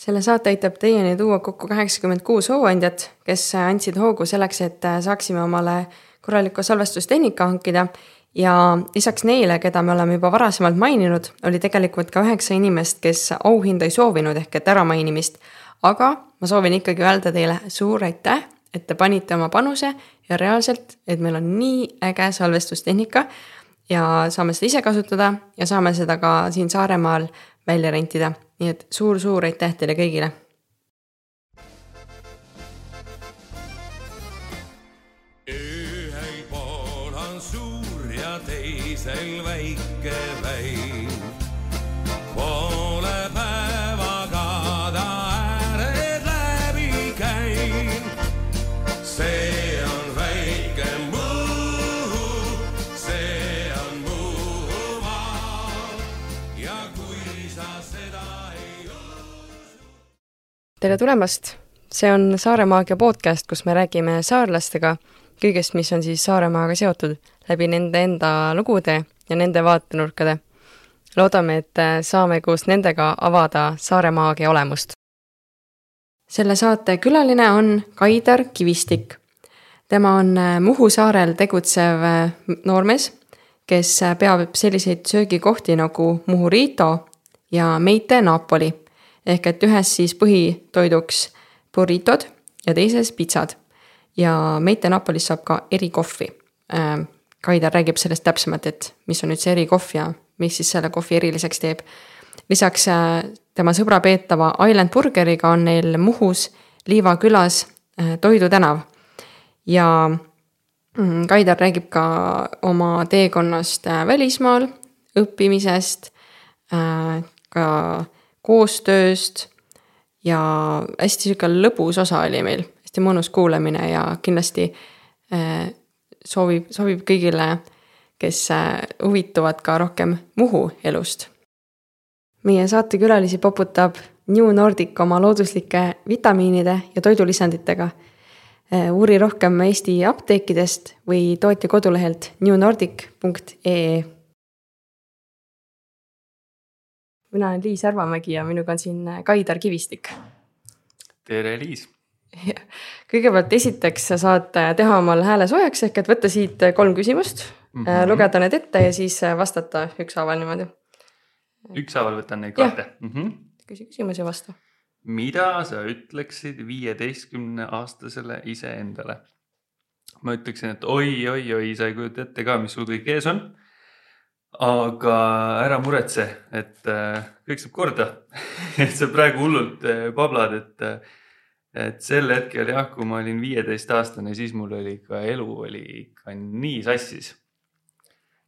selle saate aitab teieni tuua kokku kaheksakümmend kuus hooandjat, kes andsid hoogu selleks, et saaksime omale korralikku salvestustehnika hankida ja lisaks neile, keda me oleme juba varasemalt maininud, oli tegelikult ka üheksa inimest, kes auhinda ei soovinud ehk et äramainimist. aga ma soovin ikkagi öelda teile suur aitäh, et te panite oma panuse ja reaalselt, et meil on nii äge salvestustehnika ja saame seda ise kasutada ja saame seda ka siin Saaremaal välja rentida nii et suur-suur aitäh teile kõigile. Tere tulemast, see on Saare Maagia podcast, kus me räägime saarlastega kõigest, mis on siis Saaremaaga seotud läbi nende enda lugude ja nende vaatenurkade. loodame, et saame koos nendega avada Saare Maagia olemust. selle saate külaline on Kaidar Kivistik. tema on Muhu saarel tegutsev noormees, kes peab selliseid söögikohti nagu Muhurito ja Meite Napoli ehk et ühes siis põhitoiduks burritod ja teises pitsad. ja Meite Napolis saab ka erikohvi. Kaidar räägib sellest täpsemalt, et mis on nüüd see erikohv ja mis siis selle kohvi eriliseks teeb. lisaks äh, tema sõbra peetava Island Burgeriga on neil Muhus Liiva külas äh, Toidu tänav. ja mm, Kaidar räägib ka oma teekonnast äh, välismaal, õppimisest, ka koostööst ja hästi sihuke lõbus osa oli meil, hästi mõnus kuulamine ja kindlasti äh, soovib, sobib kõigile, kes äh, huvituvad ka rohkem Muhu elust. meie saatekülalisi poputab New Nordic oma looduslike vitamiinide ja toidulisanditega. Äh, uuri rohkem Eesti apteekidest või tootja kodulehelt newnordic.ee mina olen Liis Järvamägi ja minuga on siin äh, Kaidar Kivistik. tere, Liis. kõigepealt esiteks sa saad äh, teha omal hääle soojaks ehk et võtta siit äh, kolm küsimust mm, -hmm. lugeda need ette ja siis vastata ükshaaval niimoodi. ükshaaval võtan neid yeah. mm. -hmm. küsi küsimus ja vasta. mida sa ütleksid viieteistkümne aastasele iseendale? ma ütleksin, et oi, oi, oi, sa ei kujuta ette ka, mis sul kõik ees on aga ära muretse, et äh, kõik saab korda et sa praegu hullult äh, pablad, et, äh, et sel hetkel jah, kui ma olin viieteistaastane, siis mul oli ikka elu oli ikka nii sassis.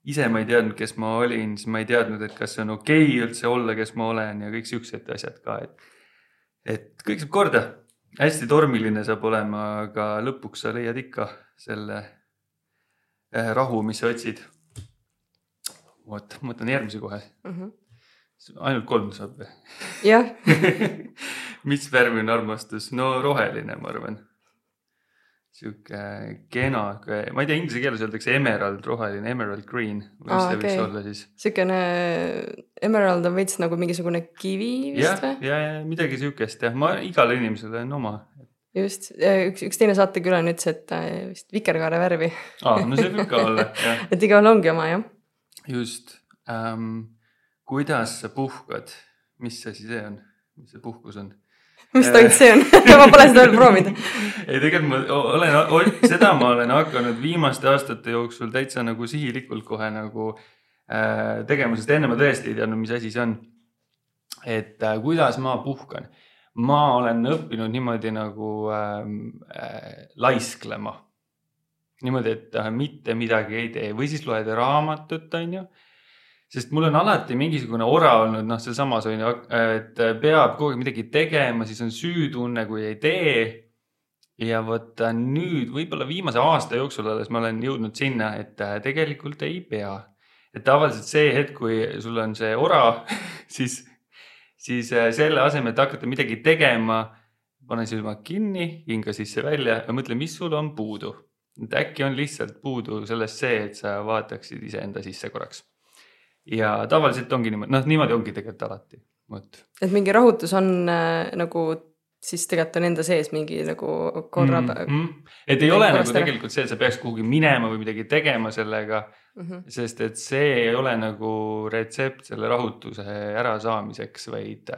ise ma ei teadnud, kes ma olin, siis ma ei teadnud, et kas see on okei okay üldse olla, kes ma olen ja kõik siuksed asjad ka, et, et kõik saab korda. hästi tormiline saab olema, aga lõpuks sa leiad ikka selle rahu, mis sa otsid oota, ma võtan järgmise kohe mm. -hmm. ainult kolm saab või? jah mis värv on armastus? no roheline, ma arvan. sihuke kena, ma ei tea, inglise keeles öeldakse emerald roheline, emerald green. mis Aa, see okei. võiks olla siis? siukene emerald on veits nagu mingisugune kivi vist, või? ja, ja midagi sihukest jah, ma igale inimesele on oma. just, üks, üks teine saatekülaline ütles, et äh, vist vikerkaare värvi aa, no see võib ka olla, jah. et igal ongi oma jah just ähm,. kuidas sa puhkad, mis asi see on, mis see puhkus on? mis toit see on ma pole seda veel proovinud. ei, tegelikult ma olen, seda ma olen hakanud viimaste aastate jooksul täitsa nagu sihilikult kohe nagu äh, tegema, sest enne ma tõesti ei teadnud, mis asi see on. et äh, kuidas ma puhkan, ma olen õppinud niimoodi nagu äh, äh, laisklema. niimoodi, et äh, mitte midagi ei tee või siis loed raamatut, onju sest mul on alati mingisugune ora olnud, noh, sealsamas on ju, et peab kogu aeg midagi tegema, siis on süütunne, kui ei tee. ja vot äh, nüüd võib-olla viimase aasta jooksul alles ma olen jõudnud sinna, et äh, tegelikult ei pea. et tavaliselt see hetk, kui sul on see ora, siis, siis äh, selle asemel, et hakata midagi tegema, pane silmad kinni, hinga sisse-välja ja mõtle, mis sul on puudu. Et äkki on lihtsalt puudu sellest see, et sa vaataksid iseenda sisse korraks ja tavaliselt ongi niimoodi, noh, niimoodi ongi tegelikult alati. vot et mingi rahutus on äh, nagu siis tegelikult on enda sees mingi nagu korra mm mm. -hmm. et ei ole nagu ära. tegelikult see, et sa peaks kuhugi minema või midagi tegema sellega, -hmm. sest et see ei ole nagu retsept selle rahutuse ärasaamiseks, vaid,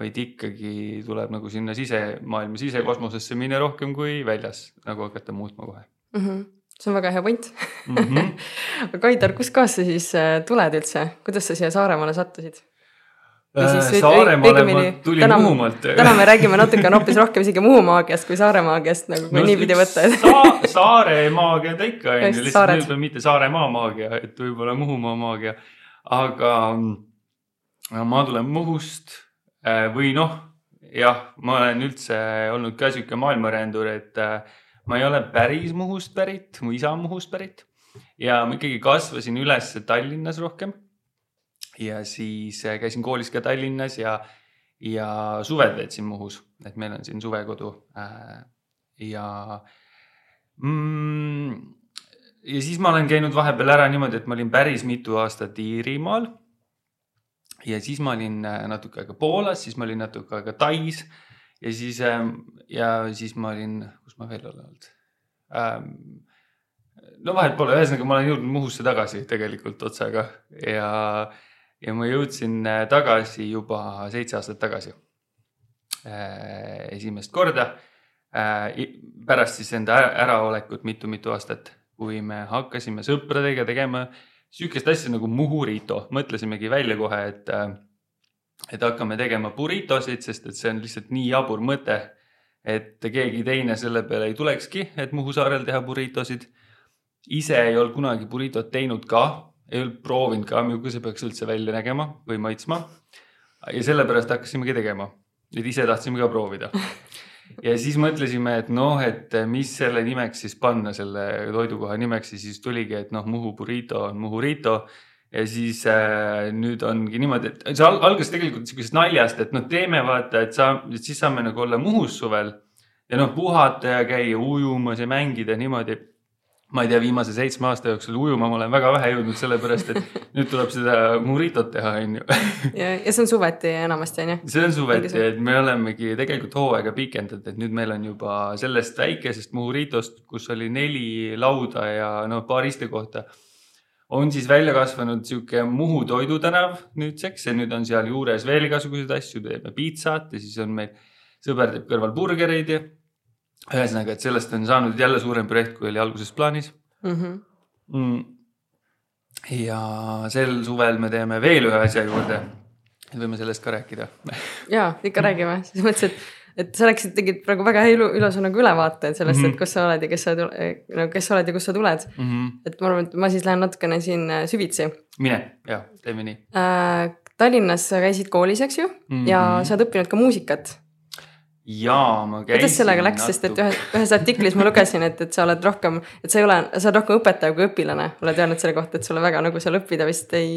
vaid ikkagi tuleb nagu sinna sisemaailma, sisekosmosesse minna rohkem kui väljas nagu hakata muutma kohe Mm -hmm. see on väga hea point mm. -hmm. aga Kaidar, kustkohast sa siis äh, tuled üldse, kuidas sa siia Saaremaale sattusid? Õi- Saaremaale ma tulin täna- Muhumaalt. täna me räägime natuke hoopis rohkem isegi Muhu maagiast kui Saare maagiast nagu kui no, niipidi võtta, et Sa, saare maagia ta ikka on ju, lihtsalt võib-olla mitte Saaremaa maagia, et võib-olla Muhumaa maagia. aga mm, ma tulen Muhust äh, või noh, jah, ma olen üldse olnud ka sihuke maailmarändur, et äh, ma ei ole päris Muhust pärit, mu isa on Muhust pärit ja ma ikkagi kasvasin üles Tallinnas rohkem. ja siis äh, käisin koolis ka Tallinnas ja, ja suved veetsin Muhus, et meil on siin suvekodu äh, ja mm,. ja siis ma olen käinud vahepeal ära niimoodi, et ma olin päris mitu aastat Iirimaal. Ja siis ma olin äh, natuke aega Poolas, siis ma olin natuke aega Tais ja siis ähm, ja siis ma olin, kus ma veel olen olnud ähm,. no vahet pole, ühesõnaga ma olen jõudnud Muhusse tagasi tegelikult otsaga ja, ja ma jõudsin äh, tagasi juba seitse aastat tagasi äh, esimest korda äh, pärast siis enda ära- äraolekut mitu-mitu aastat, kui me hakkasime sõpradega tegema sihukest asja nagu Muhurito, mõtlesimegi välja kohe, et, et hakkame tegema burritosid, sest et see on lihtsalt nii jabur mõte, et keegi teine selle peale ei tulekski, et Muhu saarel teha burritosid. ise ei olnud kunagi burritot teinud ka, ei olnud proovinud ka, milline see peaks üldse välja nägema või maitsma. ja sellepärast hakkasimegi tegema, et ise tahtsime ka proovida ja siis mõtlesime, et noh, et mis selle nimeks siis panna, selle toidukoha nimeks ja siis tuligi, et noh, Muhu burrito on Muhurito. ja siis äh, nüüd ongi niimoodi, et see al- algas tegelikult sihukesest naljast, et noh, teeme vaata, et sa, siis saame nagu olla Muhus suvel ja noh, puhata ja käia ujumas ja mängida niimoodi ma ei tea, viimase seitsme aasta jooksul ujuma ma olen väga vähe jõudnud, sellepärast et nüüd tuleb seda Muritot teha, onju. ja, ja see on suveti enamasti on ju. see on suveti, et me olemegi tegelikult hooaega pikendanud, et nüüd meil on juba sellest väikesest Muritost, kus oli neli lauda ja noh, paar istekohta. on siis välja kasvanud sihuke Muhu toidutänav nüüdseks ja nüüd on sealjuures veel igasuguseid asju, teeme piitsat ja siis on meil sõber teeb kõrval burgereid ja ühesõnaga, et sellest on saanud jälle suurem projekt, kui oli alguses plaanis Mm -hmm. mm.. ja sel suvel me teeme veel ühe asja juurde. võime sellest ka rääkida. ja ikka räägime, selles mõttes, et, et sa rääkisid, tegid praegu väga ilu- ilusa nagu ülevaate sellest mm, -hmm. Mhm. et kus sa oled ja kes sa, no kes sa oled ja kust sa tuled. Mm -hmm. et ma arvan, et ma siis lähen natukene siin äh, süvitsi mine ja teeme nii äh,. Tallinnas sa käisid koolis, eks ju mm, -hmm. ja Mhm. sa oled õppinud ka muusikat. Ja ma käisin. kuidas sellega läks, sest et ühes, ühes artiklis ma lugesin, et, et sa oled rohkem, et sa ei ole, sa oled rohkem õpetaja kui õpilane. oled öelnud selle kohta, et sulle väga nagu seal õppida vist ei,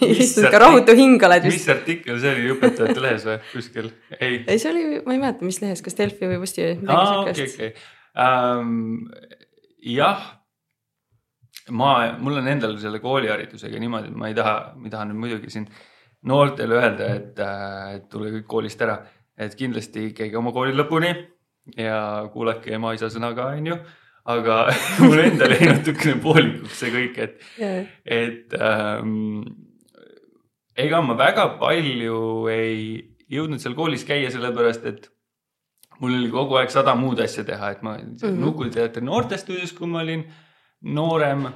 Mis istunud ka rahutu hing oled mis vist. artikkel see oli õpetajate lehes või kuskil? ei. ei, see oli, ma ei mäleta, mis lehes, kas Delfi või Posti või midagi aa, okei, okei. jah, ma, mul on endal selle kooliharidusega niimoodi, et ma ei taha, ma ei taha nüüd muidugi siin noortele öelda, et, et tulge kõik koolist ära, et kindlasti käige oma kooli lõpuni ja kuulake ema-isa sõna ka, onju. aga mul endal jäi natukene poolikuks see kõik, et et ähm, ega ma väga palju ei jõudnud seal koolis käia, sellepärast et mul oli kogu aeg sada muud asja teha, et ma mm. -hmm. Nuku teatri noortestuudios, kui ma olin noorem,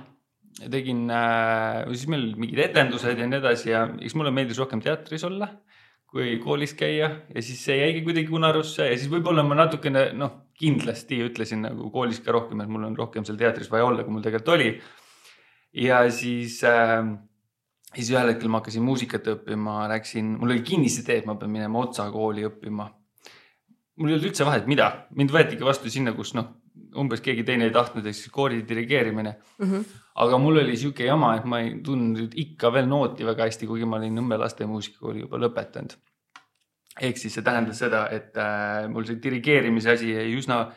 tegin äh,, siis meil olid mingid etendused ja nii edasi ja eks mulle meeldis rohkem teatris olla kui koolis käia ja siis see jäigi kuidagi unarusse ja siis võib-olla ma natukene noh, kindlasti ütlesin nagu koolis ka rohkem, et mul on rohkem seal teatris vaja olla, kui mul tegelikult oli. ja siis äh,, siis ühel hetkel ma hakkasin muusikat õppima, läksin, mul oli kinnisidee, et ma pean minema Otsa kooli õppima. mul ei olnud üldse vahet, mida, mind võetigi vastu sinna, kus noh, umbes keegi teine ei tahtnud, ehk siis koori dirigeerimine. Mhm. aga mul oli sihuke jama, et ma ei tundnud ikka veel nooti väga hästi, kuigi ma olin Nõmme laste muusikakooli juba lõpetanud. ehk siis see tähendas seda, et äh, mul see dirigeerimise asi jäi üsna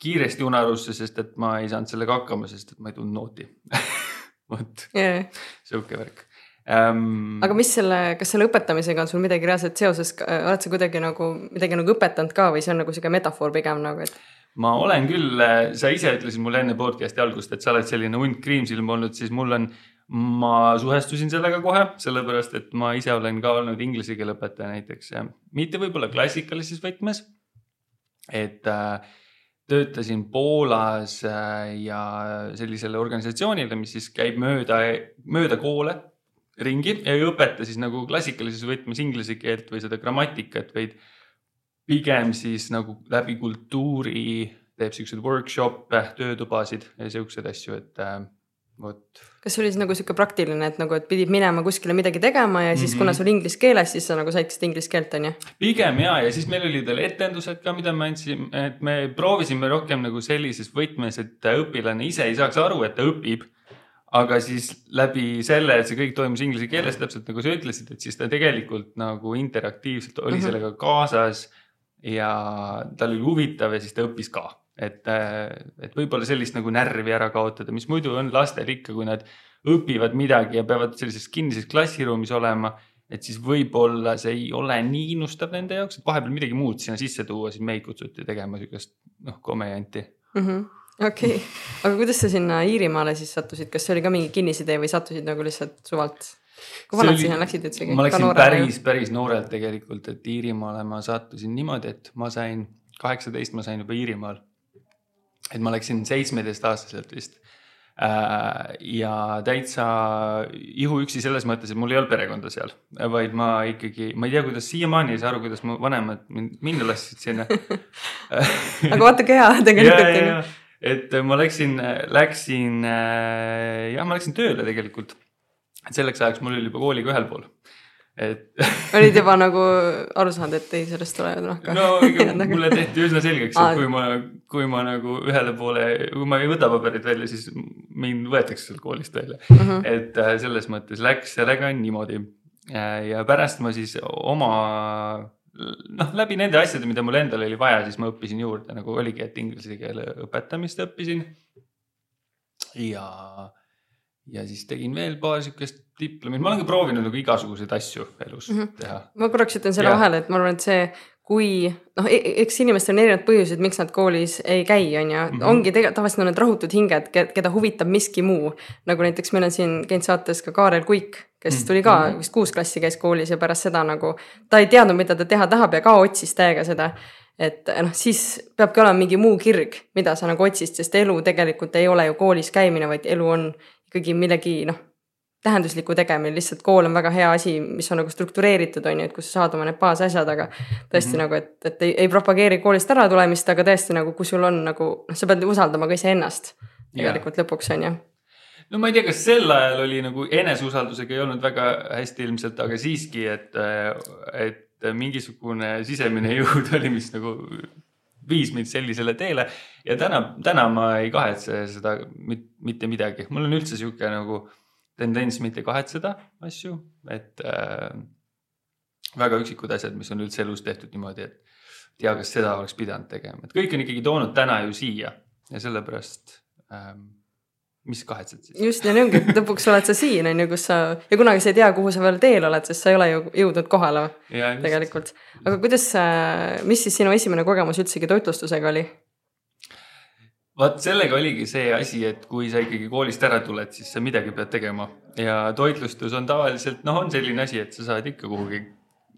kiiresti unarusse, sest et ma ei saanud sellega hakkama, sest et ma ei tundnud nooti. vot jaa, sihuke värk. ähm,. aga mis selle, kas selle õpetamisega on sul midagi reaalselt seoses, oled sa kuidagi nagu midagi nagu õpetanud ka või see on nagu sihuke metafoor pigem nagu, et ma olen küll, sa ise ütlesid mulle enne podcast'i algust, et sa oled selline hunt kriimsilm olnud, siis mul on, ma suhestusin sellega kohe, sellepärast et ma ise olen ka olnud inglise keele õpetaja näiteks, mitte võib-olla klassikalises võtmes. et äh, töötasin Poolas äh, ja sellisele organisatsioonile, mis siis käib mööda, mööda koole ringi ja ei õpeta siis nagu klassikalises võtmes inglise keelt või seda grammatikat, vaid pigem siis nagu läbi kultuuri teeb siukseid workshop'e, töötubasid ja siukseid asju, et äh, vot. kas see oli siis nagu sihuke praktiline, et nagu, et pidid minema kuskile midagi tegema ja siis mm -hmm. kuna sul inglise keeles, siis sa nagu said seda inglise keelt, on ju? pigem ja, ja siis meil olid veel etendused ka, mida me andsime, et me proovisime rohkem nagu sellises võtmes, et õpilane ise ei saaks aru, et ta õpib. aga siis läbi selle, et see kõik toimus inglise keeles, täpselt nagu sa ütlesid, et siis ta tegelikult nagu interaktiivselt oli mm Mhm. -hmm. sellega kaasas ja tal oli huvitav ja siis ta õppis ka. et, et võib-olla sellist nagu närvi ära kaotada, mis muidu on lastel ikka, kui nad õpivad midagi ja peavad sellises kinnises klassiruumis olema et siis võib-olla see ei ole nii innustav nende jaoks, et vahepeal midagi muud sinna sisse tuua, siis meid kutsuti tegema siukest noh, komejanti. Mhm. okei, aga kuidas sa sinna Iirimaale siis sattusid, kas see oli ka mingi kinnisidee või sattusid nagu lihtsalt suvalt? Kui vanad sinna läksid üldsegi? ma läksin päris, päris noorelt tegelikult, et Iirimaale ma sattusin niimoodi, et ma sain, kaheksateist ma sain juba Iirimaal. et ma läksin seitsmeteistaastaselt vist. ja täitsa ihuüksi selles mõttes, et mul ei olnud perekonda seal, vaid ma ikkagi, ma ei tea, kuidas siiamaani ei saa aru, kuidas mu vanemad mind, minna lasksid sinna aga vaata kui hea tegelikult et ma läksin, läksin, jah, ma läksin tööle tegelikult. Selleks ajaks mul oli juba kooliga ühel pool, et olid juba nagu aru saanud, et ei, sellest tuleb nahka. no ikka mulle tehti üsna selgeks, et kui ma, kui ma nagu ühele poole, kui ma ei võta paberit välja, siis mind võetakse sealt koolist välja. Mhm. et äh, selles mõttes läks sellega niimoodi. ja pärast ma siis oma, noh, läbi nende asjade, mida mul endal oli vaja, siis ma õppisin juurde nagu oligi, et inglise keele õpetamist õppisin. ja, ja siis tegin veel paar sihukest diplomit, ma olen ka proovinud nagu igasuguseid asju elus mm Mhm. -hmm. teha. ma korraks ütlen selle vahele, et ma arvan, et see, kui noh, eks inimestel on erinevad põhjused, miks nad koolis ei käi, on ju, Mhm. ongi tegelikult tavaliselt on need rahutud hinged, keda huvitab miski muu. nagu näiteks meil on siin käinud saates ka Kaarel Kuik, kes Mhm. tuli ka vist kuus klassi käis koolis ja pärast seda nagu ta ei teadnud, mida ta teha tahab ja ka otsis täiega seda et noh, siis peabki olema mingi muu kirg, mida sa nagu otsid, sest elu tegelikult ei ole ju koolis käimine, vaid elu on ikkagi millegi noh, tähendusliku tegemine, lihtsalt kool on väga hea asi, mis on nagu struktureeritud, on ju, et kus sa saad oma need baasasjad, aga tõesti mm -hmm. nagu, et, et ei, ei propageeri koolist äratulemist, aga tõesti nagu, kui sul on nagu noh, sa pead usaldama ka iseennast tegelikult lõpuks on ju. no ma ei tea, kas sel ajal oli nagu eneseusaldusega ei olnud väga hästi ilmselt, aga siiski, et, et mingisugune sisemine jõud oli, mis nagu viis mind sellisele teele. Ja täna, täna ma ei kahetse seda mit, mitte midagi, mul on üldse sihuke nagu tendents mitte kahetseda asju, et äh, väga üksikud asjad, mis on üldse elus tehtud niimoodi, et tea, kas seda oleks pidanud tegema, et kõik on ikkagi toonud täna ju siia. Ja sellepärast ähm, mis kahetsed siis? just ja ongi, et lõpuks oled sa siin on ju, kus sa ja kunagi sa ei tea, kuhu sa veel teel oled, sest sa ei ole ju jõudnud kohale tegelikult. aga kuidas, mis siis sinu esimene kogemus üldsegi toitlustusega oli? vaat sellega oligi see asi, et kui sa ikkagi koolist ära tuled, siis sa midagi pead tegema ja toitlustus on tavaliselt noh, on selline asi, et sa saad ikka kuhugi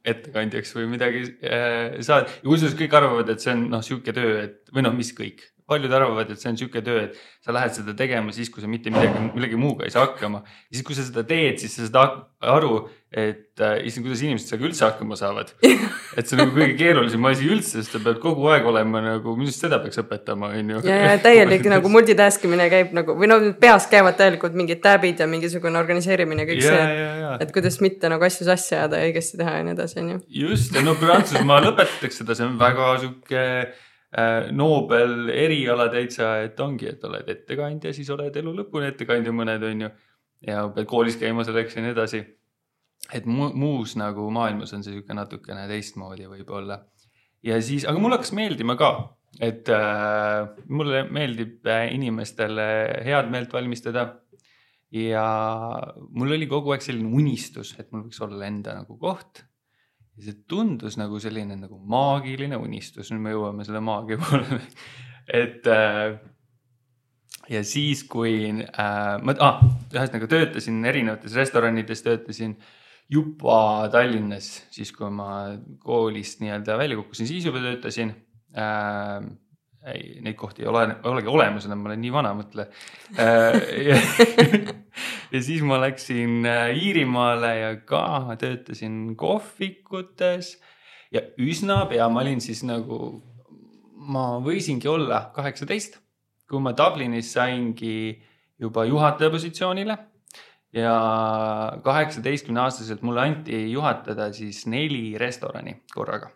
ettekandjaks või midagi äh, saad ja kusjuures kõik arvavad, et see on noh, sihuke töö, et või noh, mis kõik, paljud arvavad, et see on sihuke töö, et sa lähed seda tegema siis, kui sa mitte midagi, millegi muuga ei saa hakkama. ja siis, kui sa seda teed, siis sa saad aru, et äh, issand, kuidas inimesed sellega üldse hakkama saavad. et see on nagu kõige keerulisem asi üldse, sest sa pead kogu aeg olema nagu, minu arust seda peaks õpetama, on ju. ja, ja täielik nagu multitask imine käib nagu või no peas käivad täielikult mingid tab'id ja mingisugune organiseerimine, kõik ja, see, et kuidas mitte nagu asju sassi ajada ja õigesti teha ja nii edasi, on ju. just ja no Prantsusmaal õpetatakse seda, see on väga sihuke Nobel eriala täitsa, et ongi, et oled ettekandja, siis oled elu lõpuni ettekandja, mõned on ju. ja pead koolis käima selleks ja nii edasi. et mu, muus nagu maailmas on see sihuke natukene teistmoodi võib-olla. ja siis, aga mulle hakkas meeldima ka, et äh, mulle meeldib äh, inimestele head meelt valmistada ja mul oli kogu aeg selline unistus, et mul võiks olla enda nagu koht. Ja see tundus nagu selline nagu maagiline unistus, nüüd me jõuame selle maagia poole et äh, ja siis, kui äh, ma ah, ühesõnaga töötasin erinevates restoranides, töötasin juba Tallinnas, siis kui ma koolist nii-öelda välja kukkusin, siis juba töötasin äh,. Ei, neid kohti ei ole, olegi olemas enam, ma olen nii vana, mõtle äh,. Ja, ja siis ma läksin äh, Iirimaale ja ka töötasin kohvikutes ja üsna pea ma olin siis nagu, ma võisingi olla kaheksateist kui ma Dublinis saingi juba juhataja positsioonile ja kaheksateistkümne aastaselt mulle anti juhatada siis neli restorani korraga.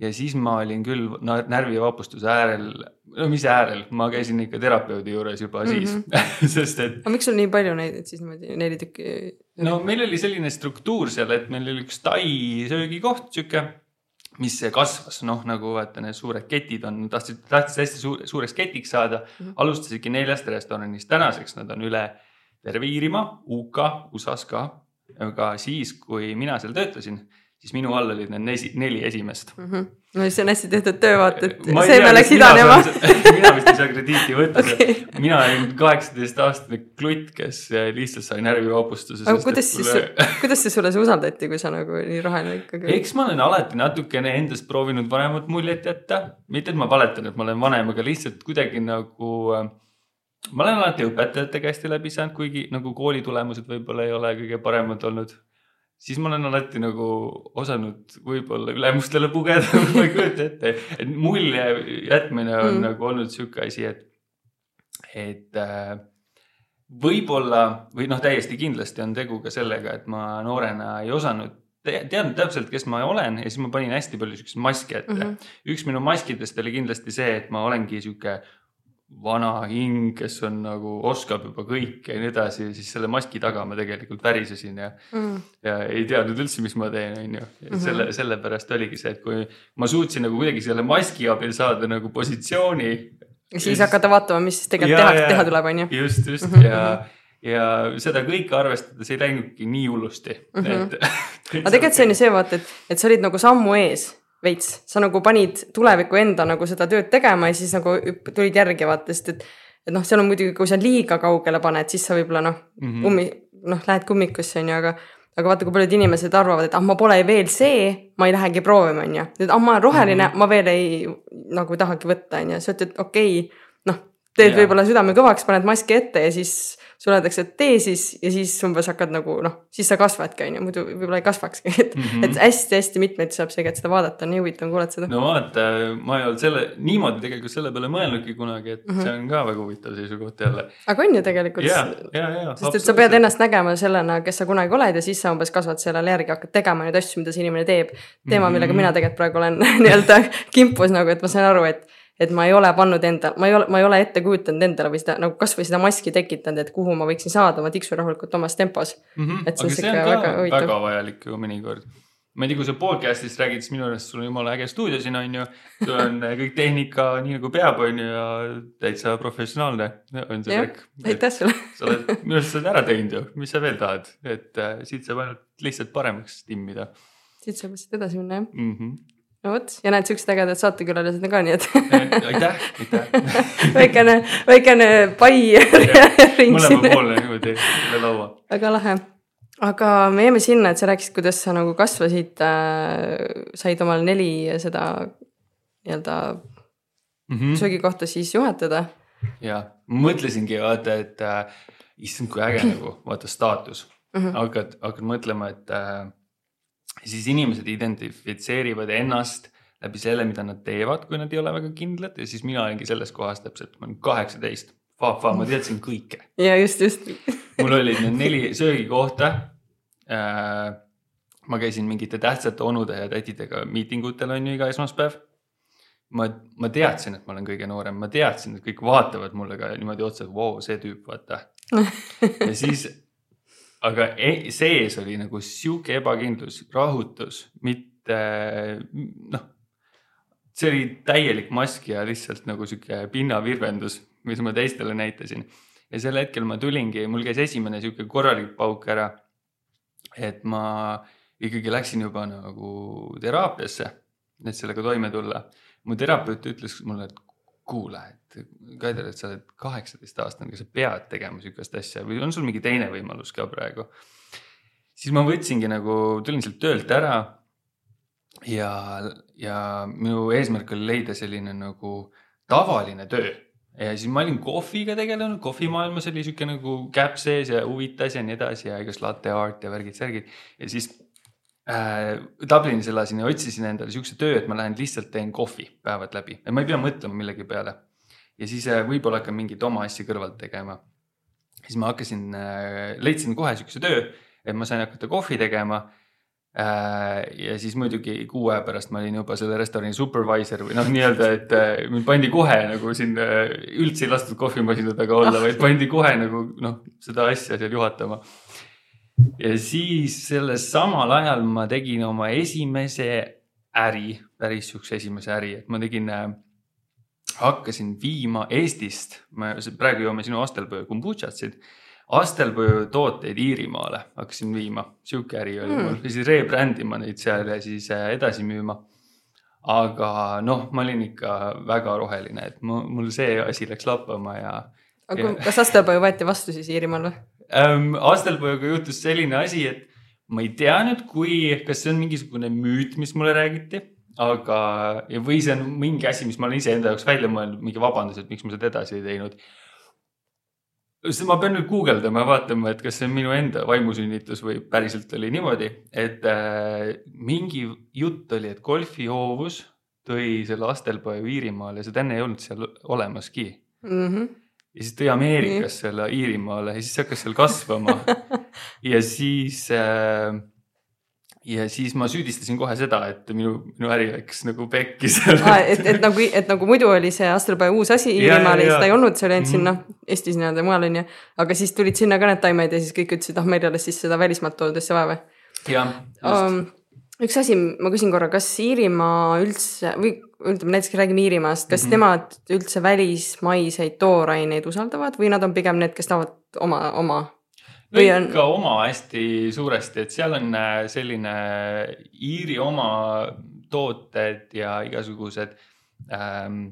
Ja siis ma olin küll närvivapustuse äärel, no mis äärel, ma käisin ikka terapeudi juures juba siis mm, -hmm. sest et. aga miks sul nii palju neid siis niimoodi neli tükki? no meil oli selline struktuur seal, et meil oli üks tai söögikoht, sihuke mis kasvas, noh nagu vaata need suured ketid on, tahtsid, tahtsid hästi suur, suureks ketiks saada mm. -hmm. alustasidki neljast restoranist, tänaseks nad on üle terve Iirimaa, UK, USA-s ka. aga siis, kui mina seal töötasin, siis minu all olid need nesi, neli esimest mm. -hmm no see on hästi tehtud töö, vaata, et seeme läks idanema. mina vist ei saa krediiti võtta okay., mina olin kaheksateist aastane klutt, kes lihtsalt sai närvivapustuse. aga kuidas siis mulle..., kuidas siis sulle see usaldati, kui sa nagu nii roheline ikkagi? eks ma olen alati natukene endast proovinud vanemat muljet jätta, mitte et ma valetan, et ma olen vanem, aga lihtsalt kuidagi nagu äh, ma olen alati õpetajatega hästi läbi saanud, kuigi nagu kooli tulemused võib-olla ei ole kõige paremad olnud siis ma olen alati nagu osanud võib-olla ülemustele pugeda ma ei kujuta ette, et mulje jätmine on mm. nagu olnud sihuke asi, et, et äh, võib-olla või noh, täiesti kindlasti on tegu ka sellega, et ma noorena ei osanud te teadnud täpselt, kes ma olen ja siis ma panin hästi palju siukseid maske ette mm. -hmm. üks minu maskidest oli kindlasti see, et ma olengi sihuke vana hing, kes on nagu, oskab juba kõike ja nii edasi ja siis selle maski taga ma tegelikult värisesin ja mm., ja ei teadnud üldse, mis ma teen, on ju. Mhm. selle, sellepärast oligi see, et kui ma suutsin nagu kuidagi selle maski abil saada nagu positsiooni. ja siis hakata vaatama, mis siis tegelikult tehakse, teha tuleb, on ju. just, just mm -hmm. ja ja seda kõike arvestades ei läinudki nii hullusti mm. -hmm. et aga tegelikult see on ju see vaata, et, et sa olid nagu sammu ees veits, sa nagu panid tuleviku enda nagu seda tööd tegema ja siis nagu tulid järgi vaata, sest et. et noh, seal on muidugi, kui sa liiga kaugele paned, siis sa võib-olla noh mm -hmm., ummi, noh, lähed kummikusse on ju, aga. aga vaata, kui paljud inimesed arvavad, et ah, ma pole veel see, ma ei lähegi proovima, on ju. nüüd ah, ma olen roheline mm, -hmm. ma veel ei nagu tahagi võtta, on ju, sa ütled okei okay,, noh, teed võib-olla südame kõvaks, paned maski ette ja siis et tee siis ja siis umbes hakkad nagu noh, siis sa kasvadki, on ju, muidu võib-olla ei kasvakski, et mm -hmm. et hästi-hästi mitmeid saab seega, et seda vaadata on nii huvitav kuulata seda. no vaata, ma ei olnud selle, niimoodi tegelikult selle peale mõelnudki kunagi, et mm -hmm. see on ka väga huvitav seisukoht jälle. aga on ju tegelikult. ja, ja, ja. sest et sa pead ennast nägema sellena, kes sa kunagi oled ja siis sa umbes kasvad sellele järgi, hakkad tegema neid asju, mida see inimene teeb. teema, millega mm -hmm. mina tegelikult praegu olen nii-öelda kimpus nagu, et ma saan aru, et et ma ei ole pannud enda, ma ei ole, ma ei ole ette kujutanud endale või seda nagu kasvõi seda maski tekitanud, et kuhu ma võiksin saada, ma tiksun rahulikult omas tempos mm. -hmm. et see on sihuke väga huvitav. väga vajalik ju mõnikord. ma ei tea, kui sa podcast'ist räägid, siis minu arust sul on jumala äge stuudio siin on ju. sul on kõik tehnika nii nagu peab, on ju ja täitsa professionaalne on see värk. aitäh sulle sa oled, minu arust sa oled ära teinud ju, mis sa veel tahad, et äh, siit saab ainult lihtsalt paremaks timmida. siit saab lihtsalt edasi minna jah mm. -hmm no vot ja näed, siuksed ägedad saatekülalised on ka, nii et aitäh, aitäh väikene, väikene pai mõlemapoolne niimoodi üle laua. väga lahe, aga me jääme sinna, et sa rääkisid, kuidas sa nagu kasvasid äh,, said omal neli seda nii-öelda mm -hmm. söögikohta siis juhatada. ja, mõtlesingi vaata, et äh, issand, kui äge nagu vaata staatus mm, -hmm. hakkad, hakkad mõtlema, et äh, siis inimesed identifitseerivad ennast läbi selle, mida nad teevad, kui nad ei ole väga kindlad ja siis mina olingi selles kohas täpselt, ma olin kaheksateist. Fa-fa, ma teadsin kõike. ja just, just mul olid need neli söögikohta äh,. ma käisin mingite tähtsate onude ja tädidega miitingutel on ju iga esmaspäev. ma, ma teadsin, et ma olen kõige noorem, ma teadsin, et kõik vaatavad mulle ka niimoodi otsa, vau, see tüüp, vaata ja siis aga e-, sees oli nagu sihuke ebakindlus, rahutus, mitte noh. see oli täielik mask ja lihtsalt nagu sihuke pinnavirvendus, mis ma teistele näitasin. ja sel hetkel ma tulingi, mul käis esimene sihuke korralik pauk ära. et ma ikkagi läksin juba nagu teraapiasse, et sellega toime tulla. mu terapeut ütles mulle, et kuule, et Kaider, et sa oled kaheksateistaastane, kas sa pead tegema sihukest asja või on sul mingi teine võimalus ka praegu? siis ma võtsingi nagu, tulin sealt töölt ära ja, ja minu eesmärk oli leida selline nagu tavaline töö. ja siis ma olin kohviga tegelenud, kohvimaailmas oli sihuke nagu käpp sees ja huvitas ja nii edasi ja igas latte art ja värgid-särgid ja siis äh, Dublinis elasin ja otsisin endale siukse töö, et ma lähen lihtsalt teen kohvi päevad läbi ja ma ei pea mõtlema millegi peale. ja siis äh, võib-olla hakkan mingit oma asja kõrvalt tegema. siis ma hakkasin äh,, leidsin kohe siukse töö, et ma sain hakata kohvi tegema Äh, ja siis muidugi kuu aja pärast ma olin juba selle restorani supervisor või noh, nii-öelda, et äh, mind pandi kohe nagu siin äh, üldse ei lastud kohvimasina taga olla, vaid pandi kohe nagu noh, seda asja seal juhatama. Ja siis sellel samal ajal ma tegin oma esimese äri, päris siukse esimese äri, et ma tegin äh, hakkasin viima Eestist, ma praegu joome sinu Astelpõe kombutšatsid, Astelpõe tooteid Iirimaale hakkasin viima, sihuke äri oli Hmm. mul ja siis rebrand ima neid seal ja siis äh, edasi müüma. aga noh, ma olin ikka väga roheline, et mu, mul see asi läks lappama ja aga Jah. kas Astelpõu võeti vastu siis Iirimaal või? Ähm, Astelpõega juhtus selline asi, et ma ei tea nüüd, kui, kas see on mingisugune müüt, mis mulle räägiti, aga, või see on mingi asi, mis ma olen iseenda jaoks välja mõelnud, mingi vabandus, et miks ma seda edasi ei teinud. ma pean nüüd guugeldama ja vaatama, et kas see on minu enda vaimusünnitus või päriselt oli niimoodi, et äh, mingi jutt oli, et golfihoovus tõi selle Astelpõe Iirimaale seda enne ei olnud seal olemaski Mhm. Ja siis tõi Ameerikasse selle Iirimaale ja siis hakkas seal kasvama. ja siis äh,, ja siis ma süüdistasin kohe seda, et minu, minu äri läks nagu pekki seal et, et nagu, et nagu muidu oli see Astelpõe uus asi Iirimaal ja siis ta ei olnud, see oli ainult siin Mhm. noh, Eestis nii-öelda mujal on ju. aga siis tulid sinna ka need taimed ja siis kõik ütlesid, ah meil ei ole siis seda välismaalt toodud asja vaja või jah, just um,. üks asi, ma küsin korra, kas Iirimaa üldse või ütleme näiteks räägime Iirimaast, kas mm. -hmm. nemad üldse välismaiseid tooraineid usaldavad või nad on pigem need, kes tahavad oma, oma no on- ikka oma hästi suuresti, et seal on äh, selline Iiri oma tooted ja igasugused ähm,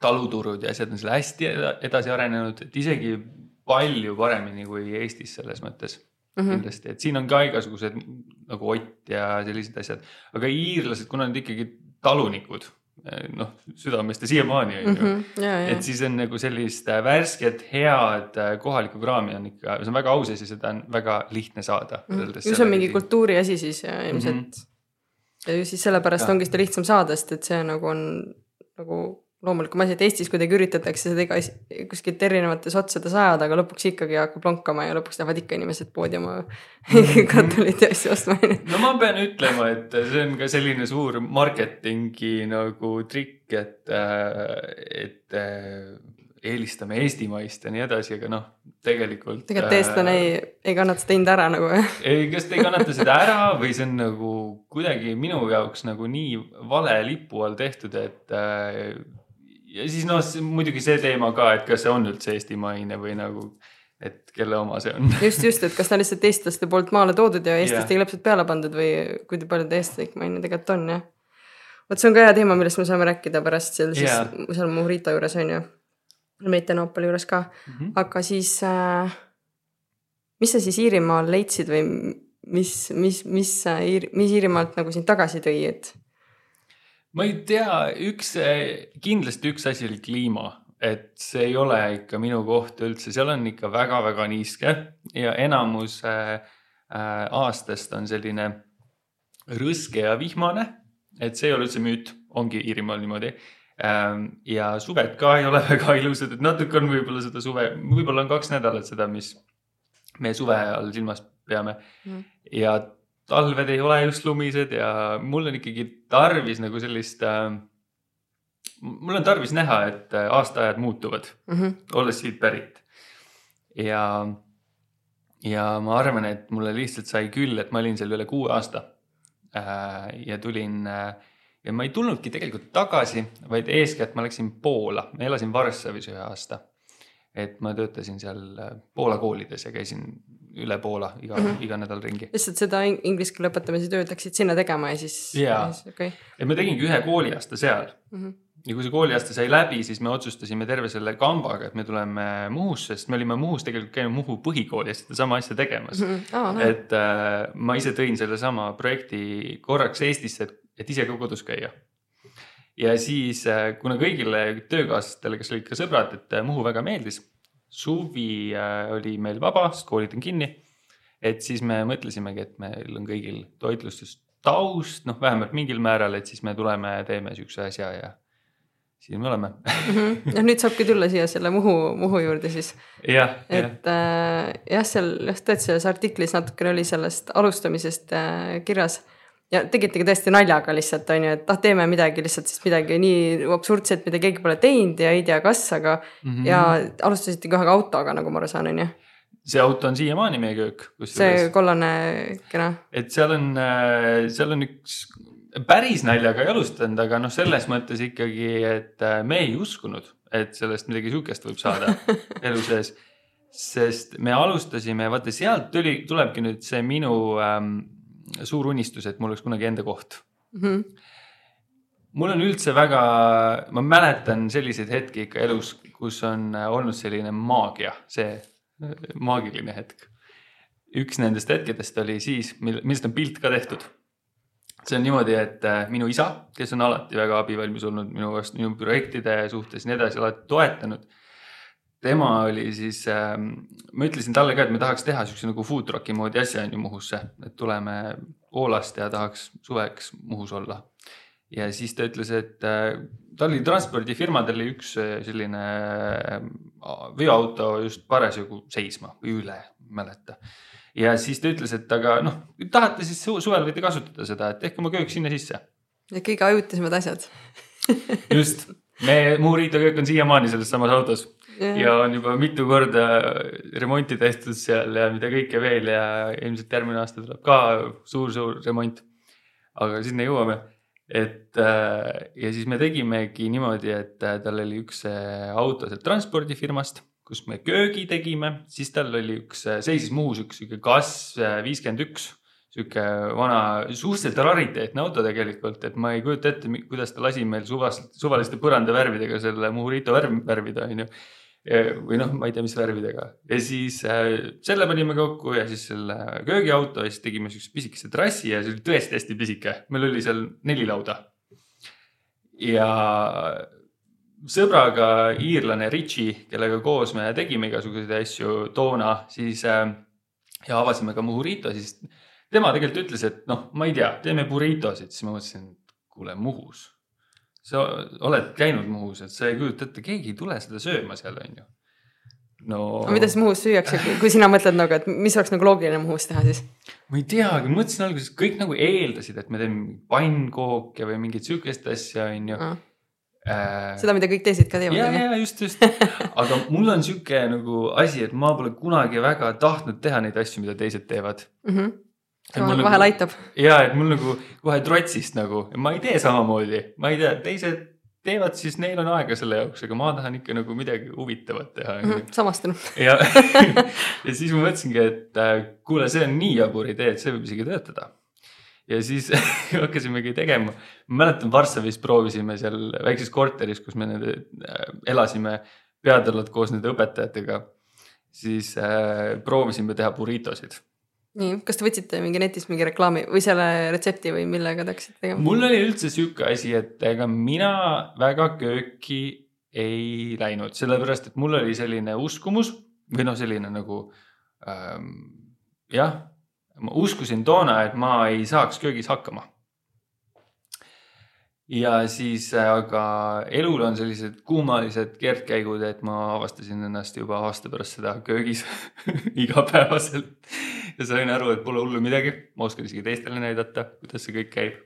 taluturud ja asjad on seal hästi eda- edasi arenenud, et isegi palju paremini kui Eestis selles mõttes mm -hmm. kindlasti, et siin on ka igasugused nagu Ott ja sellised asjad, aga iirlased, kuna nad ikkagi talunikud, noh südamest ja siiamaani on ju. Mhm. ja, ja et, siis on nagu sellist äh, värsket, head äh, kohalikku kraami on ikka, see on väga aus asi, seda on väga lihtne saada. ju see on mingi kultuuri asi siis ja ilmselt mm. -hmm. ja ju siis sellepärast Jah. ongi seda lihtsam saada, sest et see nagu on nagu loomulikum asi, et Eestis kuidagi üritatakse seda iga kuskilt erinevates otsades ajada, aga lõpuks ikkagi hakkab lonkama ja lõpuks lähevad ikka inimesed poodi oma kartulit ja asju ostma. no ma pean ütlema, et see on ka selline suur marketingi nagu trikk, et, et äh, eelistame eestimaist ja nii edasi, aga noh, tegelikult. tegelikult eestlane ei, ei kannata seda hinda ära nagu ei, kas te ei kannata seda ära või see on nagu kuidagi minu jaoks nagu nii vale lipu all tehtud, et äh, ja siis noh, muidugi see teema ka, et kas see on üldse eestimaine või nagu, et kelle oma see on. just, just, et kas ta on lihtsalt eestlaste poolt maale toodud ja Jah. eestlastele lõpselt peale pandud või kui palju ta eestlaslik maine tegelikult on jah. vot see on ka hea teema, millest me saame rääkida pärast seal siis Jaa. seal Murita juures on ju. mitte Naapoli juures ka, Mhm. aga siis äh,. mis sa siis Iirimaal leidsid või mis, mis, mis sa Iir-, mis Iirimaalt nagu sind tagasi tõi, et ma ei tea, üks, kindlasti üks asi oli kliima, et see ei ole ikka minu koht üldse, seal on ikka väga-väga niiske ja enamus äh, äh, aastast on selline rõske ja vihmane. et see ei ole üldse müüt, ongi Iirimaal niimoodi. ja suved ka ei ole väga ilusad, et natuke on võib-olla seda suve, võib-olla on kaks nädalat seda, mis me suve all silmas peame Mhm. ja talved ei ole just lumised ja mul on ikkagi tarvis nagu sellist äh,. mul on tarvis näha, et äh, aastaajad muutuvad, mm -hmm. olles siit pärit. ja, ja ma arvan, et mulle lihtsalt sai küll, et ma olin seal üle kuue aasta äh,. ja tulin äh, ja ma ei tulnudki tegelikult tagasi, vaid eeskätt ma läksin Poola, ma elasin Varssavis ühe aasta. et ma töötasin seal äh, Poola koolides ja käisin üle Poola iga mm, -hmm. iga nädal ringi. lihtsalt seda in- inglise keele õpetamise tööd läksid sinna tegema ja siis Jaa. okei okay. et ma tegingi ühe kooliaasta seal mm. -hmm. ja kui see kooliaasta sai läbi, siis me otsustasime terve selle kambaga, et me tuleme Muhusse, sest me olime Muhus tegelikult käinud Muhu põhikoolis sedasama asja tegemas mm. -hmm. aa, et äh, ma ise tõin sellesama projekti korraks Eestisse, et, et ise ka kodus käia. ja siis äh,, kuna kõigile töökaaslastele, kes olid ka sõbrad, et äh, Muhu väga meeldis, suvi äh, oli meil vaba, sest koolid on kinni. et siis me mõtlesimegi, et meil on kõigil toitlustustaust, noh, vähemalt mingil määral, et siis me tuleme ja teeme siukse asja ja siin me oleme. noh nüüd saabki tulla siia selle Muhu, Muhu juurde siis, et äh, jah, seal jah, tõesti selles artiklis natukene oli sellest alustamisest äh, kirjas ja tegitegi tõesti naljaga lihtsalt on ju, et ah, teeme midagi lihtsalt siis midagi nii absurdset, mida keegi pole teinud ja ei tea, kas, aga mm. -hmm. ja alustasite kohe ka autoga, nagu ma aru saan, on ju. see auto on siiamaani meie köök. see kollane kena, et seal on, seal on üks, päris naljaga ei alustanud, aga noh, selles mõttes ikkagi, et äh, me ei uskunud, et sellest midagi sihukest võib saada elu sees. sest me alustasime, vaata sealt tuli, tulebki nüüd see minu ähm, suur unistus, et mul oleks kunagi enda koht Mhm. mul on üldse väga, ma mäletan selliseid hetki ikka elus, kus on olnud selline maagia, see maagiline hetk. üks nendest hetkedest oli siis, mil, millest on pilt ka tehtud. see on niimoodi, et äh, minu isa, kes on alati väga abivalmis olnud minu vastu, minu projektide suhtes ja nii edasi, alati toetanud. Tema oli siis äh,, ma ütlesin talle ka, et me tahaks teha siukse nagu food truck'i moodi asja on ju Muhusse, et tuleme Poolast ja tahaks suveks Muhus olla ja siis ta ütles, et äh, tal oli transpordifirmadel oli üks äh, selline äh, veoauto just parasjagu seisma või üle, mäleta. ja siis ta ütles, et aga noh, tahate siis su- suvel võite kasutada seda, et tehke oma köök sinna sisse. Need kõige ajutisemad asjad. just, me, Muuriito köök on siiamaani selles samas autos ja on juba mitu korda remonti tehtud seal ja mida kõike veel ja ilmselt järgmine aasta tuleb ka suur-suur remont. aga sinna jõuame, et äh, ja siis me tegimegi niimoodi, et äh, tal oli üks äh, auto sealt transpordifirmast, kus me köögi tegime, siis tal oli üks, seisis Muhus üks sihuke Gas viiskümmend üks, sihuke vana, suhteliselt rariteetne auto tegelikult, et ma ei kujuta ette, kuidas ta lasi meil suvast, suvaliste põrandavärvidega selle Murito värv, värvida, onju. Või noh, ma ei tea, mis värvidega ja siis äh, selle panime kokku ja siis selle köögiauto ja siis tegime siukse pisikese trassi ja see oli tõesti hästi pisike, meil oli seal neli lauda. ja sõbraga iirlane Richie, kellega koos me tegime igasuguseid asju toona, siis äh, ja avasime ka Murito, siis tema tegelikult ütles, et noh, ma ei tea, teeme burritosid, siis ma mõtlesin, et kuule, Muhus. Sa oled käinud Muhus, et sa ei kujuta ette, keegi ei tule seda sööma seal, onju. no aga mida siis Muhus süüakse, kui sina mõtled nagu, et mis oleks nagu loogiline Muhus teha siis? ma ei teagi, mõtlesin alguses, kõik nagu eeldasid, et me teeme pannkooke või mingit sihukest asja, onju. Äh, seda, mida kõik teised ka ja, teevad, on ju. ja just, just, aga mul on sihuke nagu asi, et ma pole kunagi väga tahtnud teha neid asju, mida teised teevad. vahel Mhm. Vahel aitab. ja et mul nagu kohe trotsist nagu, ma ei tee samamoodi, ma ei tea, teised teevad, siis neil on aega selle jaoks, aga ma tahan ikka nagu midagi huvitavat teha. samastun. ja, ja siis ma mõtlesingi, et äh, kuule, see on nii jabur idee, et see võib isegi töötada. ja siis hakkasimegi tegema, ma mäletan Varssavis proovisime seal väikses korteris, kus me nende äh, elasime peatõllad koos nende õpetajatega. siis äh, proovisime teha burritosid nii, kas te võtsite mingi netist mingi reklaami või selle retsepti või millega te hakkasite tegema? mul oli üldse sihuke asi, et ega mina väga kööki ei läinud, sellepärast et mul oli selline uskumus või noh, selline nagu ähm, jah, ma uskusin toona, et ma ei saaks köögis hakkama. Ja siis, aga elul on sellised kummalised keerdkäigud, et ma avastasin ennast juba aasta pärast seda köögis igapäevaselt. Ja sain aru, et pole hullu midagi, ma oskan isegi teistele näidata, kuidas see kõik käib.